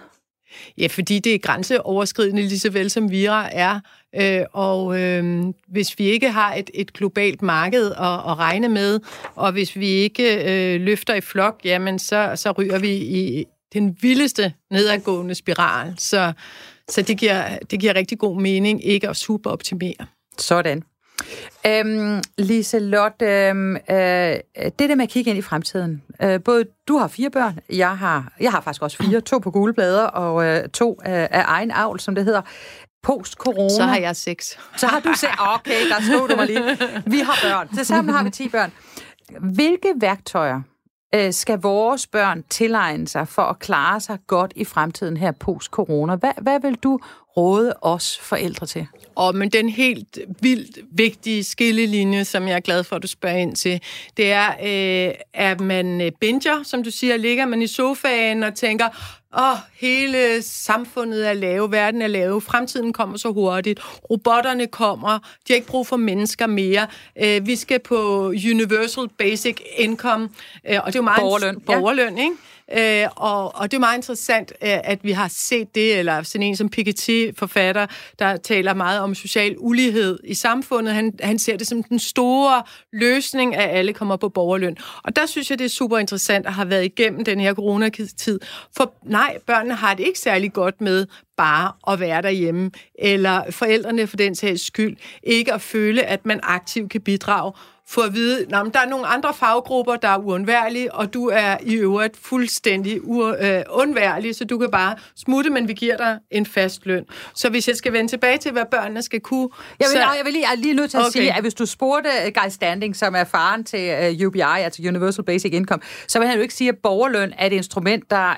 Ja, fordi det er grænseoverskridende lige så vel som Vira er. Øh, og øh, hvis vi ikke har et, et globalt marked at, at regne med, og hvis vi ikke øh, løfter i flok, jamen så, så ryger vi i den vildeste nedadgående spiral. Så, så det, giver, det giver rigtig god mening ikke at superoptimere. Sådan. Øhm, Liselotte, øhm, øh, det der med at kigge ind i fremtiden. Øh, både du har fire børn, jeg har, jeg har faktisk også fire, to på gule blader og øh, to øh, af egen avl, som det hedder. Post-corona. Så har jeg seks. Så har du seks. Okay, der slog du mig lige. Vi har børn. Til sammen har vi ti børn. Hvilke værktøjer øh, skal vores børn tilegne sig for at klare sig godt i fremtiden her post-corona? Hvad, hvad vil du råde os forældre til? Og men den helt vildt vigtige skillelinje, som jeg er glad for, at du spørger ind til, det er, øh, at man øh, binger, som du siger, ligger man i sofaen og tænker, åh, oh, hele samfundet er lave, verden er lave, fremtiden kommer så hurtigt, robotterne kommer, de har ikke brug for mennesker mere, øh, vi skal på Universal Basic Income, øh, og det er jo meget borgerløn, borgerløn ja. ikke? Øh, og, og det er meget interessant, øh, at vi har set det, eller sådan en som Piketty, forfatter, der taler meget om social ulighed i samfundet. Han, han ser det som den store løsning, at alle kommer på borgerløn. Og der synes jeg, det er super interessant at have været igennem den her coronatid. For nej, børnene har det ikke særlig godt med bare at være derhjemme, eller forældrene for den sags skyld, ikke at føle, at man aktivt kan bidrage få at vide, at der er nogle andre faggrupper, der er uundværlige, og du er i øvrigt fuldstændig uundværlig, øh, så du kan bare smutte, men vi giver dig en fast løn. Så hvis jeg skal vende tilbage til, hvad børnene skal kunne... Jeg vil, så... jeg vil lige, jeg er lige nødt til at okay. sige, at hvis du spurgte øh, Guy Standing, som er faren til uh, øh, UBI, altså Universal Basic Income, så vil han jo ikke sige, at borgerløn er et instrument, der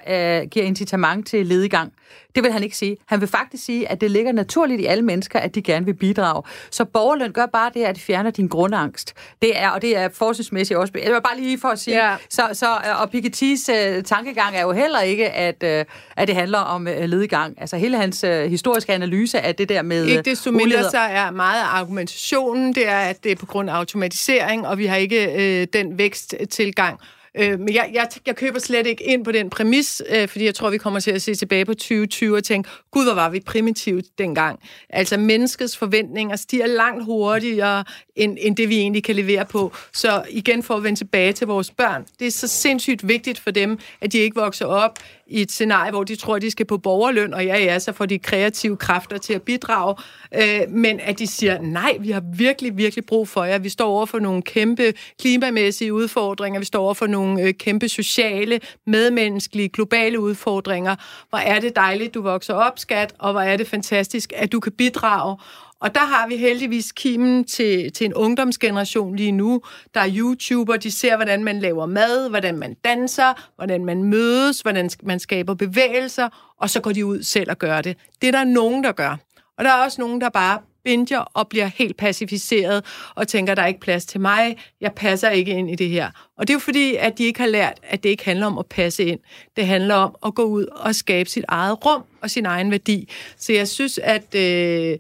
uh, giver incitament til ledigang. Det vil han ikke sige. Han vil faktisk sige, at det ligger naturligt i alle mennesker, at de gerne vil bidrage. Så borgerløn gør bare det, at det fjerner din grundangst. Det er, og det er forskningsmæssigt også. Jeg vil bare lige for at sige, ja. så, så, og Pikettys uh, tankegang er jo heller ikke, at, uh, at det handler om uh, ledegang. Altså hele hans uh, historiske analyse af det der med Ikke desto mindre så er meget af argumentationen, det er, at det er på grund af automatisering, og vi har ikke uh, den væksttilgang, Øh, men jeg, jeg, jeg køber slet ikke ind på den præmis, øh, fordi jeg tror, vi kommer til at se tilbage på 2020 og tænke, gud, hvor var vi primitivt dengang. Altså, menneskets forventninger stiger langt hurtigere, end, end det vi egentlig kan levere på. Så igen for at vende tilbage til vores børn. Det er så sindssygt vigtigt for dem, at de ikke vokser op i et scenarie, hvor de tror, at de skal på borgerløn, og ja, ja, så får de kreative kræfter til at bidrage, øh, men at de siger, nej, vi har virkelig, virkelig brug for jer. Vi står over for nogle kæmpe klimamæssige udfordringer, vi står over for nogle øh, kæmpe sociale, medmenneskelige, globale udfordringer. Hvor er det dejligt, du vokser op, skat, og hvor er det fantastisk, at du kan bidrage. Og der har vi heldigvis kimen til, til en ungdomsgeneration lige nu, der er YouTuber, de ser, hvordan man laver mad, hvordan man danser, hvordan man mødes, hvordan man skaber bevægelser, og så går de ud selv og gør det. Det er der nogen, der gør. Og der er også nogen, der bare binger og bliver helt pacificeret og tænker, der er ikke plads til mig, jeg passer ikke ind i det her. Og det er jo fordi, at de ikke har lært, at det ikke handler om at passe ind. Det handler om at gå ud og skabe sit eget rum og sin egen værdi. Så jeg synes, at øh,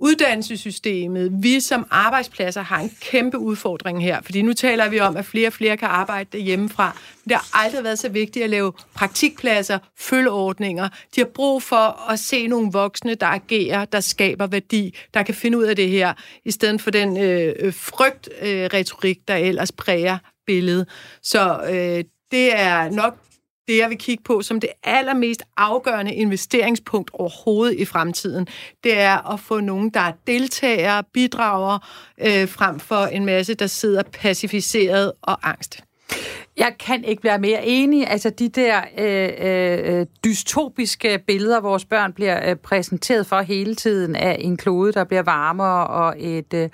uddannelsessystemet, vi som arbejdspladser har en kæmpe udfordring her, fordi nu taler vi om, at flere og flere kan arbejde hjemmefra. Men det har aldrig været så vigtigt at lave praktikpladser, følgeordninger. De har brug for at se nogle voksne, der agerer, der skaber værdi, der kan finde ud af det her, i stedet for den øh, øh frygt-retorik, øh, der ellers præger billedet. Så øh, det er nok det, jeg vil kigge på som det allermest afgørende investeringspunkt overhovedet i fremtiden, det er at få nogen, der er deltagere, bidrager, øh, frem for en masse, der sidder pacificeret og angst. Jeg kan ikke være mere enig. Altså de der øh, øh, dystopiske billeder, vores børn bliver øh, præsenteret for hele tiden af en klode, der bliver varmere og et... Øh,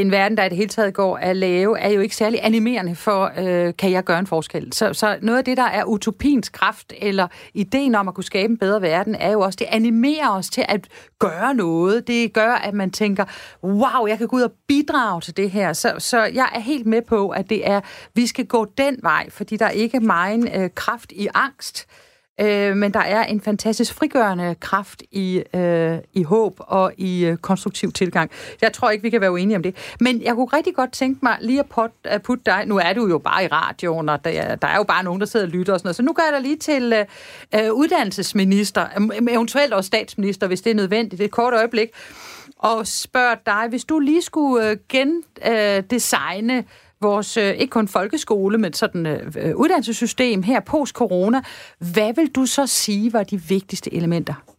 en verden, der i det hele taget går at lave, er jo ikke særlig animerende for, øh, kan jeg gøre en forskel. Så, så noget af det, der er utopiens kraft, eller ideen om at kunne skabe en bedre verden, er jo også, det animerer os til at gøre noget. Det gør, at man tænker, wow, jeg kan gå ud og bidrage til det her. Så, så jeg er helt med på, at det er, vi skal gå den vej, fordi der er ikke meget øh, kraft i angst. Øh, men der er en fantastisk frigørende kraft i, øh, i håb og i øh, konstruktiv tilgang. Jeg tror ikke, vi kan være uenige om det. Men jeg kunne rigtig godt tænke mig lige at, put, at putte dig... Nu er du jo bare i radioen, og der, der er jo bare nogen, der sidder og lytter og sådan noget. Så nu gør jeg dig lige til øh, øh uddannelsesminister, eventuelt også statsminister, hvis det er nødvendigt. Det er et kort øjeblik. Og spørger dig, hvis du lige skulle øh, gendesigne øh, vores, øh, ikke kun folkeskole, men sådan øh, uddannelsessystem her post-corona. Hvad vil du så sige var de vigtigste elementer?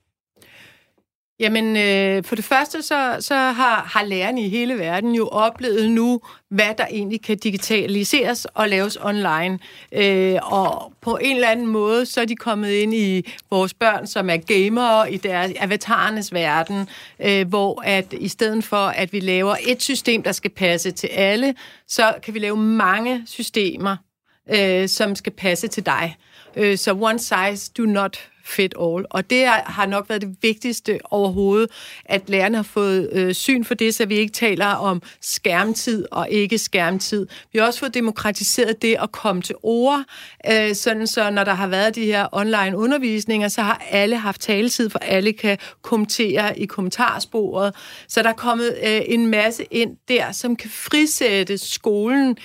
Jamen, øh, for det første, så, så har, har lærerne i hele verden jo oplevet nu, hvad der egentlig kan digitaliseres og laves online. Øh, og på en eller anden måde, så er de kommet ind i vores børn, som er gamere i deres avatarernes verden, øh, hvor at i stedet for, at vi laver et system, der skal passe til alle, så kan vi lave mange systemer, øh, som skal passe til dig. Øh, så one size do not fit all. Og det har nok været det vigtigste overhovedet, at lærerne har fået øh, syn for det, så vi ikke taler om skærmtid og ikke skærmtid. Vi har også fået demokratiseret det at komme til ord, øh, sådan så når der har været de her online undervisninger, så har alle haft taletid, for alle kan kommentere i kommentarsporet. Så der er kommet øh, en masse ind der, som kan frisætte skolen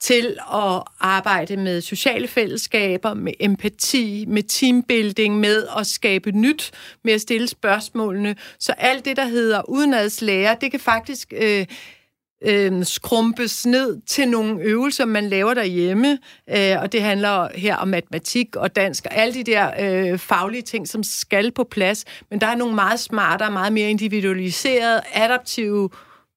til at arbejde med sociale fællesskaber, med empati, med teambuilding, med at skabe nyt, med at stille spørgsmålene. Så alt det, der hedder udenadslære, det kan faktisk øh, øh, skrumpes ned til nogle øvelser, man laver derhjemme. Øh, og det handler her om matematik og dansk og alle de der øh, faglige ting, som skal på plads. Men der er nogle meget smartere, meget mere individualiserede, adaptive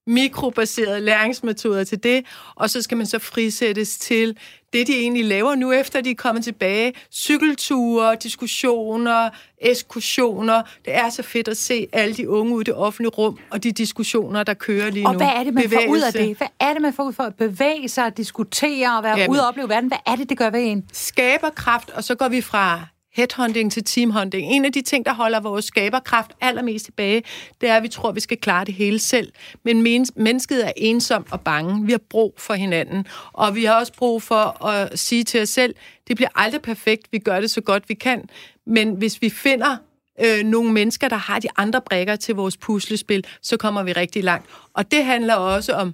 mikrobaserede læringsmetoder til det, og så skal man så frisættes til det, de egentlig laver nu, efter de er kommet tilbage. Cykelture, diskussioner, ekskursioner. Det er så fedt at se alle de unge ude i det offentlige rum, og de diskussioner, der kører lige og nu. Og hvad er det, man Bevægelse. får ud af det? Hvad er det, man får ud for at bevæge sig, diskutere og være Jamen, ude og opleve verden? Hvad er det, det gør ved en? Skaberkraft, og så går vi fra headhunting til teamhunting. En af de ting, der holder vores skaberkraft allermest tilbage, det er, at vi tror, at vi skal klare det hele selv. Men mennesket er ensomt og bange. Vi har brug for hinanden. Og vi har også brug for at sige til os selv, det bliver aldrig perfekt. Vi gør det så godt, vi kan. Men hvis vi finder øh, nogle mennesker, der har de andre brækker til vores puslespil, så kommer vi rigtig langt. Og det handler også om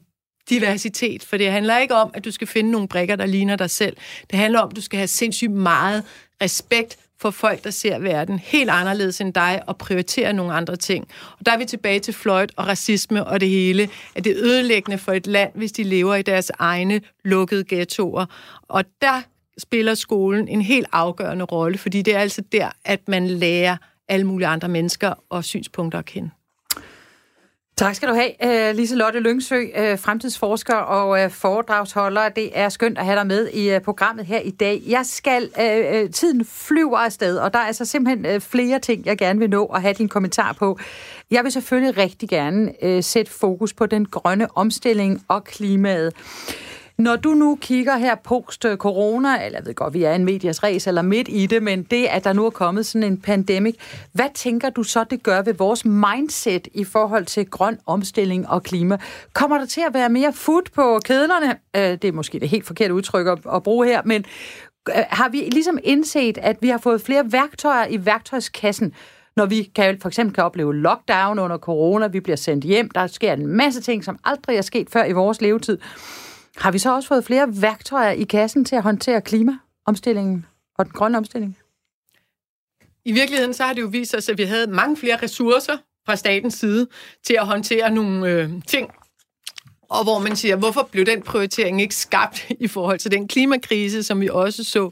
diversitet, for det handler ikke om, at du skal finde nogle brækker, der ligner dig selv. Det handler om, at du skal have sindssygt meget respekt for folk, der ser verden helt anderledes end dig og prioriterer nogle andre ting. Og der er vi tilbage til Floyd og racisme og det hele, at det er ødelæggende for et land, hvis de lever i deres egne lukkede ghettoer. Og der spiller skolen en helt afgørende rolle, fordi det er altså der, at man lærer alle mulige andre mennesker og synspunkter at kende. Tak skal du have, øh, Lise Lotte Lyngsø, øh, fremtidsforsker og øh, foredragsholder. Det er skønt at have dig med i programmet her i dag. Jeg skal, tiden flyver afsted, og der er altså simpelthen flere ting, jeg gerne vil nå at have din kommentar på. Jeg vil selvfølgelig rigtig gerne sætte fokus på den grønne omstilling og klimaet. Når du nu kigger her post-corona, øh, eller jeg ved godt, vi er en medias race eller midt i det, men det, at der nu er kommet sådan en pandemik, hvad tænker du så, det gør ved vores mindset i forhold til grøn omstilling og klima? Kommer der til at være mere food på kedlerne? Øh, det er måske det helt forkerte udtryk at bruge her, men øh, har vi ligesom indset, at vi har fået flere værktøjer i værktøjskassen, når vi kan, for eksempel kan opleve lockdown under corona, vi bliver sendt hjem, der sker en masse ting, som aldrig er sket før i vores levetid. Har vi så også fået flere værktøjer i kassen til at håndtere klimaomstillingen og den grønne omstilling? I virkeligheden så har det jo vist sig, at vi havde mange flere ressourcer fra statens side til at håndtere nogle øh, ting, og hvor man siger, hvorfor blev den prioritering ikke skabt i forhold til den klimakrise, som vi også så,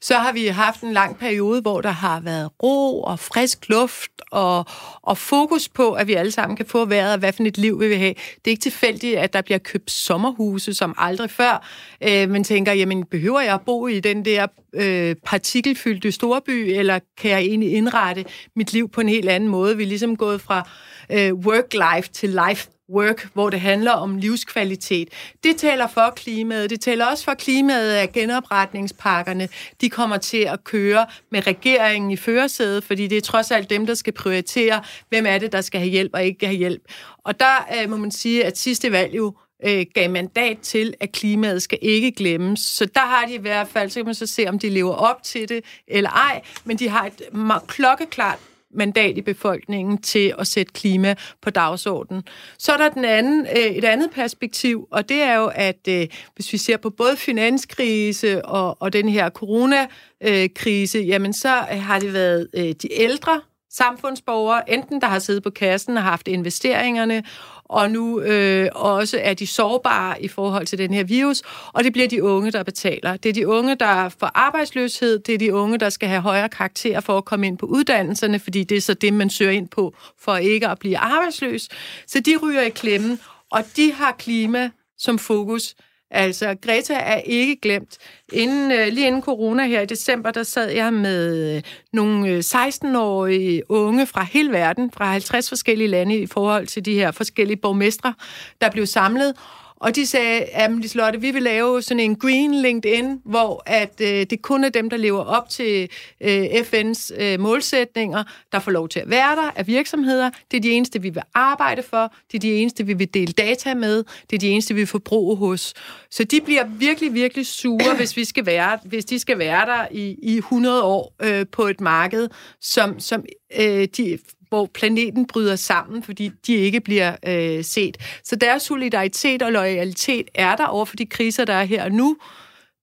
så har vi haft en lang periode, hvor der har været ro og frisk luft og, og fokus på, at vi alle sammen kan få vejret, og hvad for et liv vi vil have. Det er ikke tilfældigt, at der bliver købt sommerhuse som aldrig før. Øh, man tænker, jamen behøver jeg at bo i den der øh, partikelfyldte storby, eller kan jeg egentlig indrette mit liv på en helt anden måde? Vi er ligesom gået fra øh, work-life til life work, hvor det handler om livskvalitet. Det taler for klimaet. Det taler også for klimaet at genopretningspakkerne. De kommer til at køre med regeringen i førersædet, fordi det er trods alt dem, der skal prioritere, hvem er det, der skal have hjælp og ikke have hjælp. Og der øh, må man sige, at sidste valg jo øh, gav mandat til, at klimaet skal ikke glemmes. Så der har de i hvert fald, så kan man så se, om de lever op til det eller ej, men de har et klokkeklart mandat i befolkningen til at sætte klima på dagsordenen. Så er der den anden, øh, et andet perspektiv, og det er jo, at øh, hvis vi ser på både finanskrise og, og den her coronakrise, øh, jamen så har det været de ældre samfundsborgere, enten der har siddet på kassen og haft investeringerne, og nu øh, også er de sårbare i forhold til den her virus, og det bliver de unge, der betaler. Det er de unge, der får arbejdsløshed, det er de unge, der skal have højere karakter for at komme ind på uddannelserne, fordi det er så det, man søger ind på for ikke at blive arbejdsløs. Så de ryger i klemmen, og de har klima som fokus. Altså, Greta er ikke glemt. Inden, øh, lige inden corona her i december, der sad jeg med øh, nogle øh, 16-årige unge fra hele verden, fra 50 forskellige lande i forhold til de her forskellige borgmestre, der blev samlet. Og de sagde, at Liselotte, vi vil lave sådan en green LinkedIn, hvor at øh, det kun er dem, der lever op til øh, FN's øh, målsætninger, der får lov til at være der af virksomheder. Det er de eneste, vi vil arbejde for. Det er de eneste, vi vil dele data med. Det er de eneste, vi vil forbruge hos. Så de bliver virkelig, virkelig sure, hvis, vi skal være, hvis de skal være der i, i 100 år øh, på et marked, som, som øh, de hvor planeten bryder sammen, fordi de ikke bliver øh, set. Så deres solidaritet og loyalitet er der over for de kriser, der er her og nu,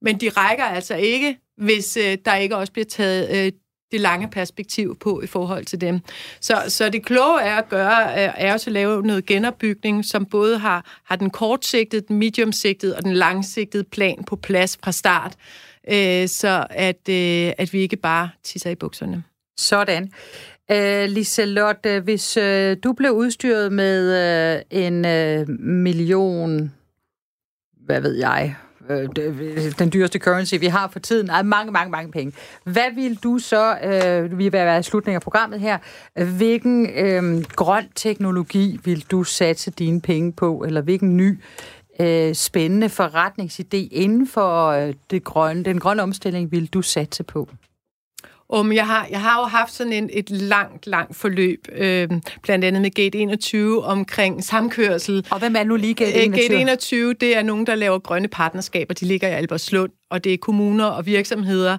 men de rækker altså ikke, hvis øh, der ikke også bliver taget øh, det lange perspektiv på i forhold til dem. Så, så det kloge er at gøre, øh, er også at lave noget genopbygning, som både har, har den kortsigtede, den mediumsigtede og den langsigtede plan på plads fra start, øh, så at, øh, at vi ikke bare tisser i bukserne. Sådan. Øh, Liselotte, hvis øh, du blev udstyret med øh, en øh, million, hvad ved jeg, øh, øh den dyreste currency, vi har for tiden, er mange, mange, mange penge. Hvad vil du så, øh, vi vil være i slutningen af programmet her, hvilken øh, grøn teknologi vil du satse dine penge på, eller hvilken ny øh, spændende forretningsidé inden for øh, det grønne, den grønne omstilling vil du satse på? Um, jeg, har, jeg har jo haft sådan en, et langt, langt forløb, øh, blandt andet med Gate 21 omkring samkørsel. Og hvem er nu lige Gate 21? Gate 21, det er nogen, der laver grønne partnerskaber. De ligger i Albertslund, og det er kommuner og virksomheder,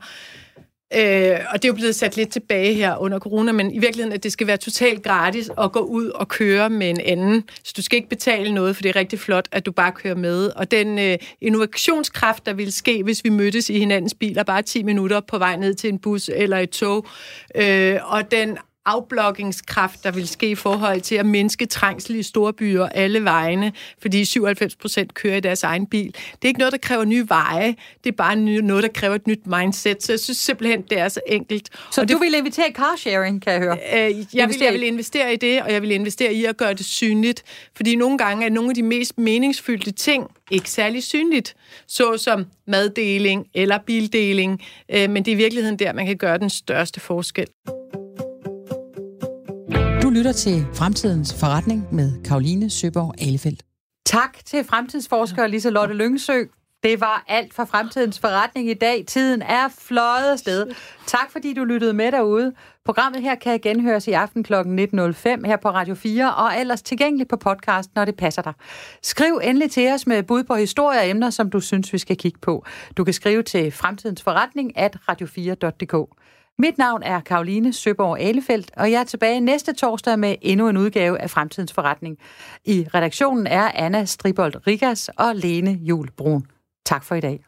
Øh, og det er jo blevet sat lidt tilbage her under corona, men i virkeligheden, at det skal være totalt gratis at gå ud og køre med en anden. Så du skal ikke betale noget, for det er rigtig flot, at du bare kører med. Og den øh, innovationskraft, der ville ske, hvis vi mødtes i hinandens biler bare 10 minutter på vej ned til en bus eller et tog, øh, og den afblokkingskraft, der vil ske i forhold til at mindske trængsel i storbyer alle vejene, fordi 97 procent kører i deres egen bil. Det er ikke noget, der kræver nye veje, det er bare noget, der kræver et nyt mindset, så jeg synes simpelthen, det er så enkelt. Så og du det, vil invitere i carsharing, kan jeg høre? Øh, jeg, vil, jeg vil investere i det, og jeg vil investere i at gøre det synligt, fordi nogle gange er nogle af de mest meningsfyldte ting ikke særlig synligt, såsom maddeling eller bildeling, øh, men det er i virkeligheden der, man kan gøre den største forskel. Lytter til Fremtidens Forretning med Karoline Søborg Alefeldt. Tak til fremtidsforsker Lise Lotte Lyngsø. Det var alt for Fremtidens Forretning i dag. Tiden er fløjet afsted. Tak fordi du lyttede med derude. Programmet her kan genhøres i aften kl. 19.05 her på Radio 4, og ellers tilgængeligt på podcast, når det passer dig. Skriv endelig til os med bud på historier og emner, som du synes, vi skal kigge på. Du kan skrive til fremtidensforretning at radio4.dk. Mit navn er Karoline Søborg Alefeldt, og jeg er tilbage næste torsdag med endnu en udgave af Fremtidens Forretning. I redaktionen er Anna Stribold Rigas og Lene Jul Brun. Tak for i dag.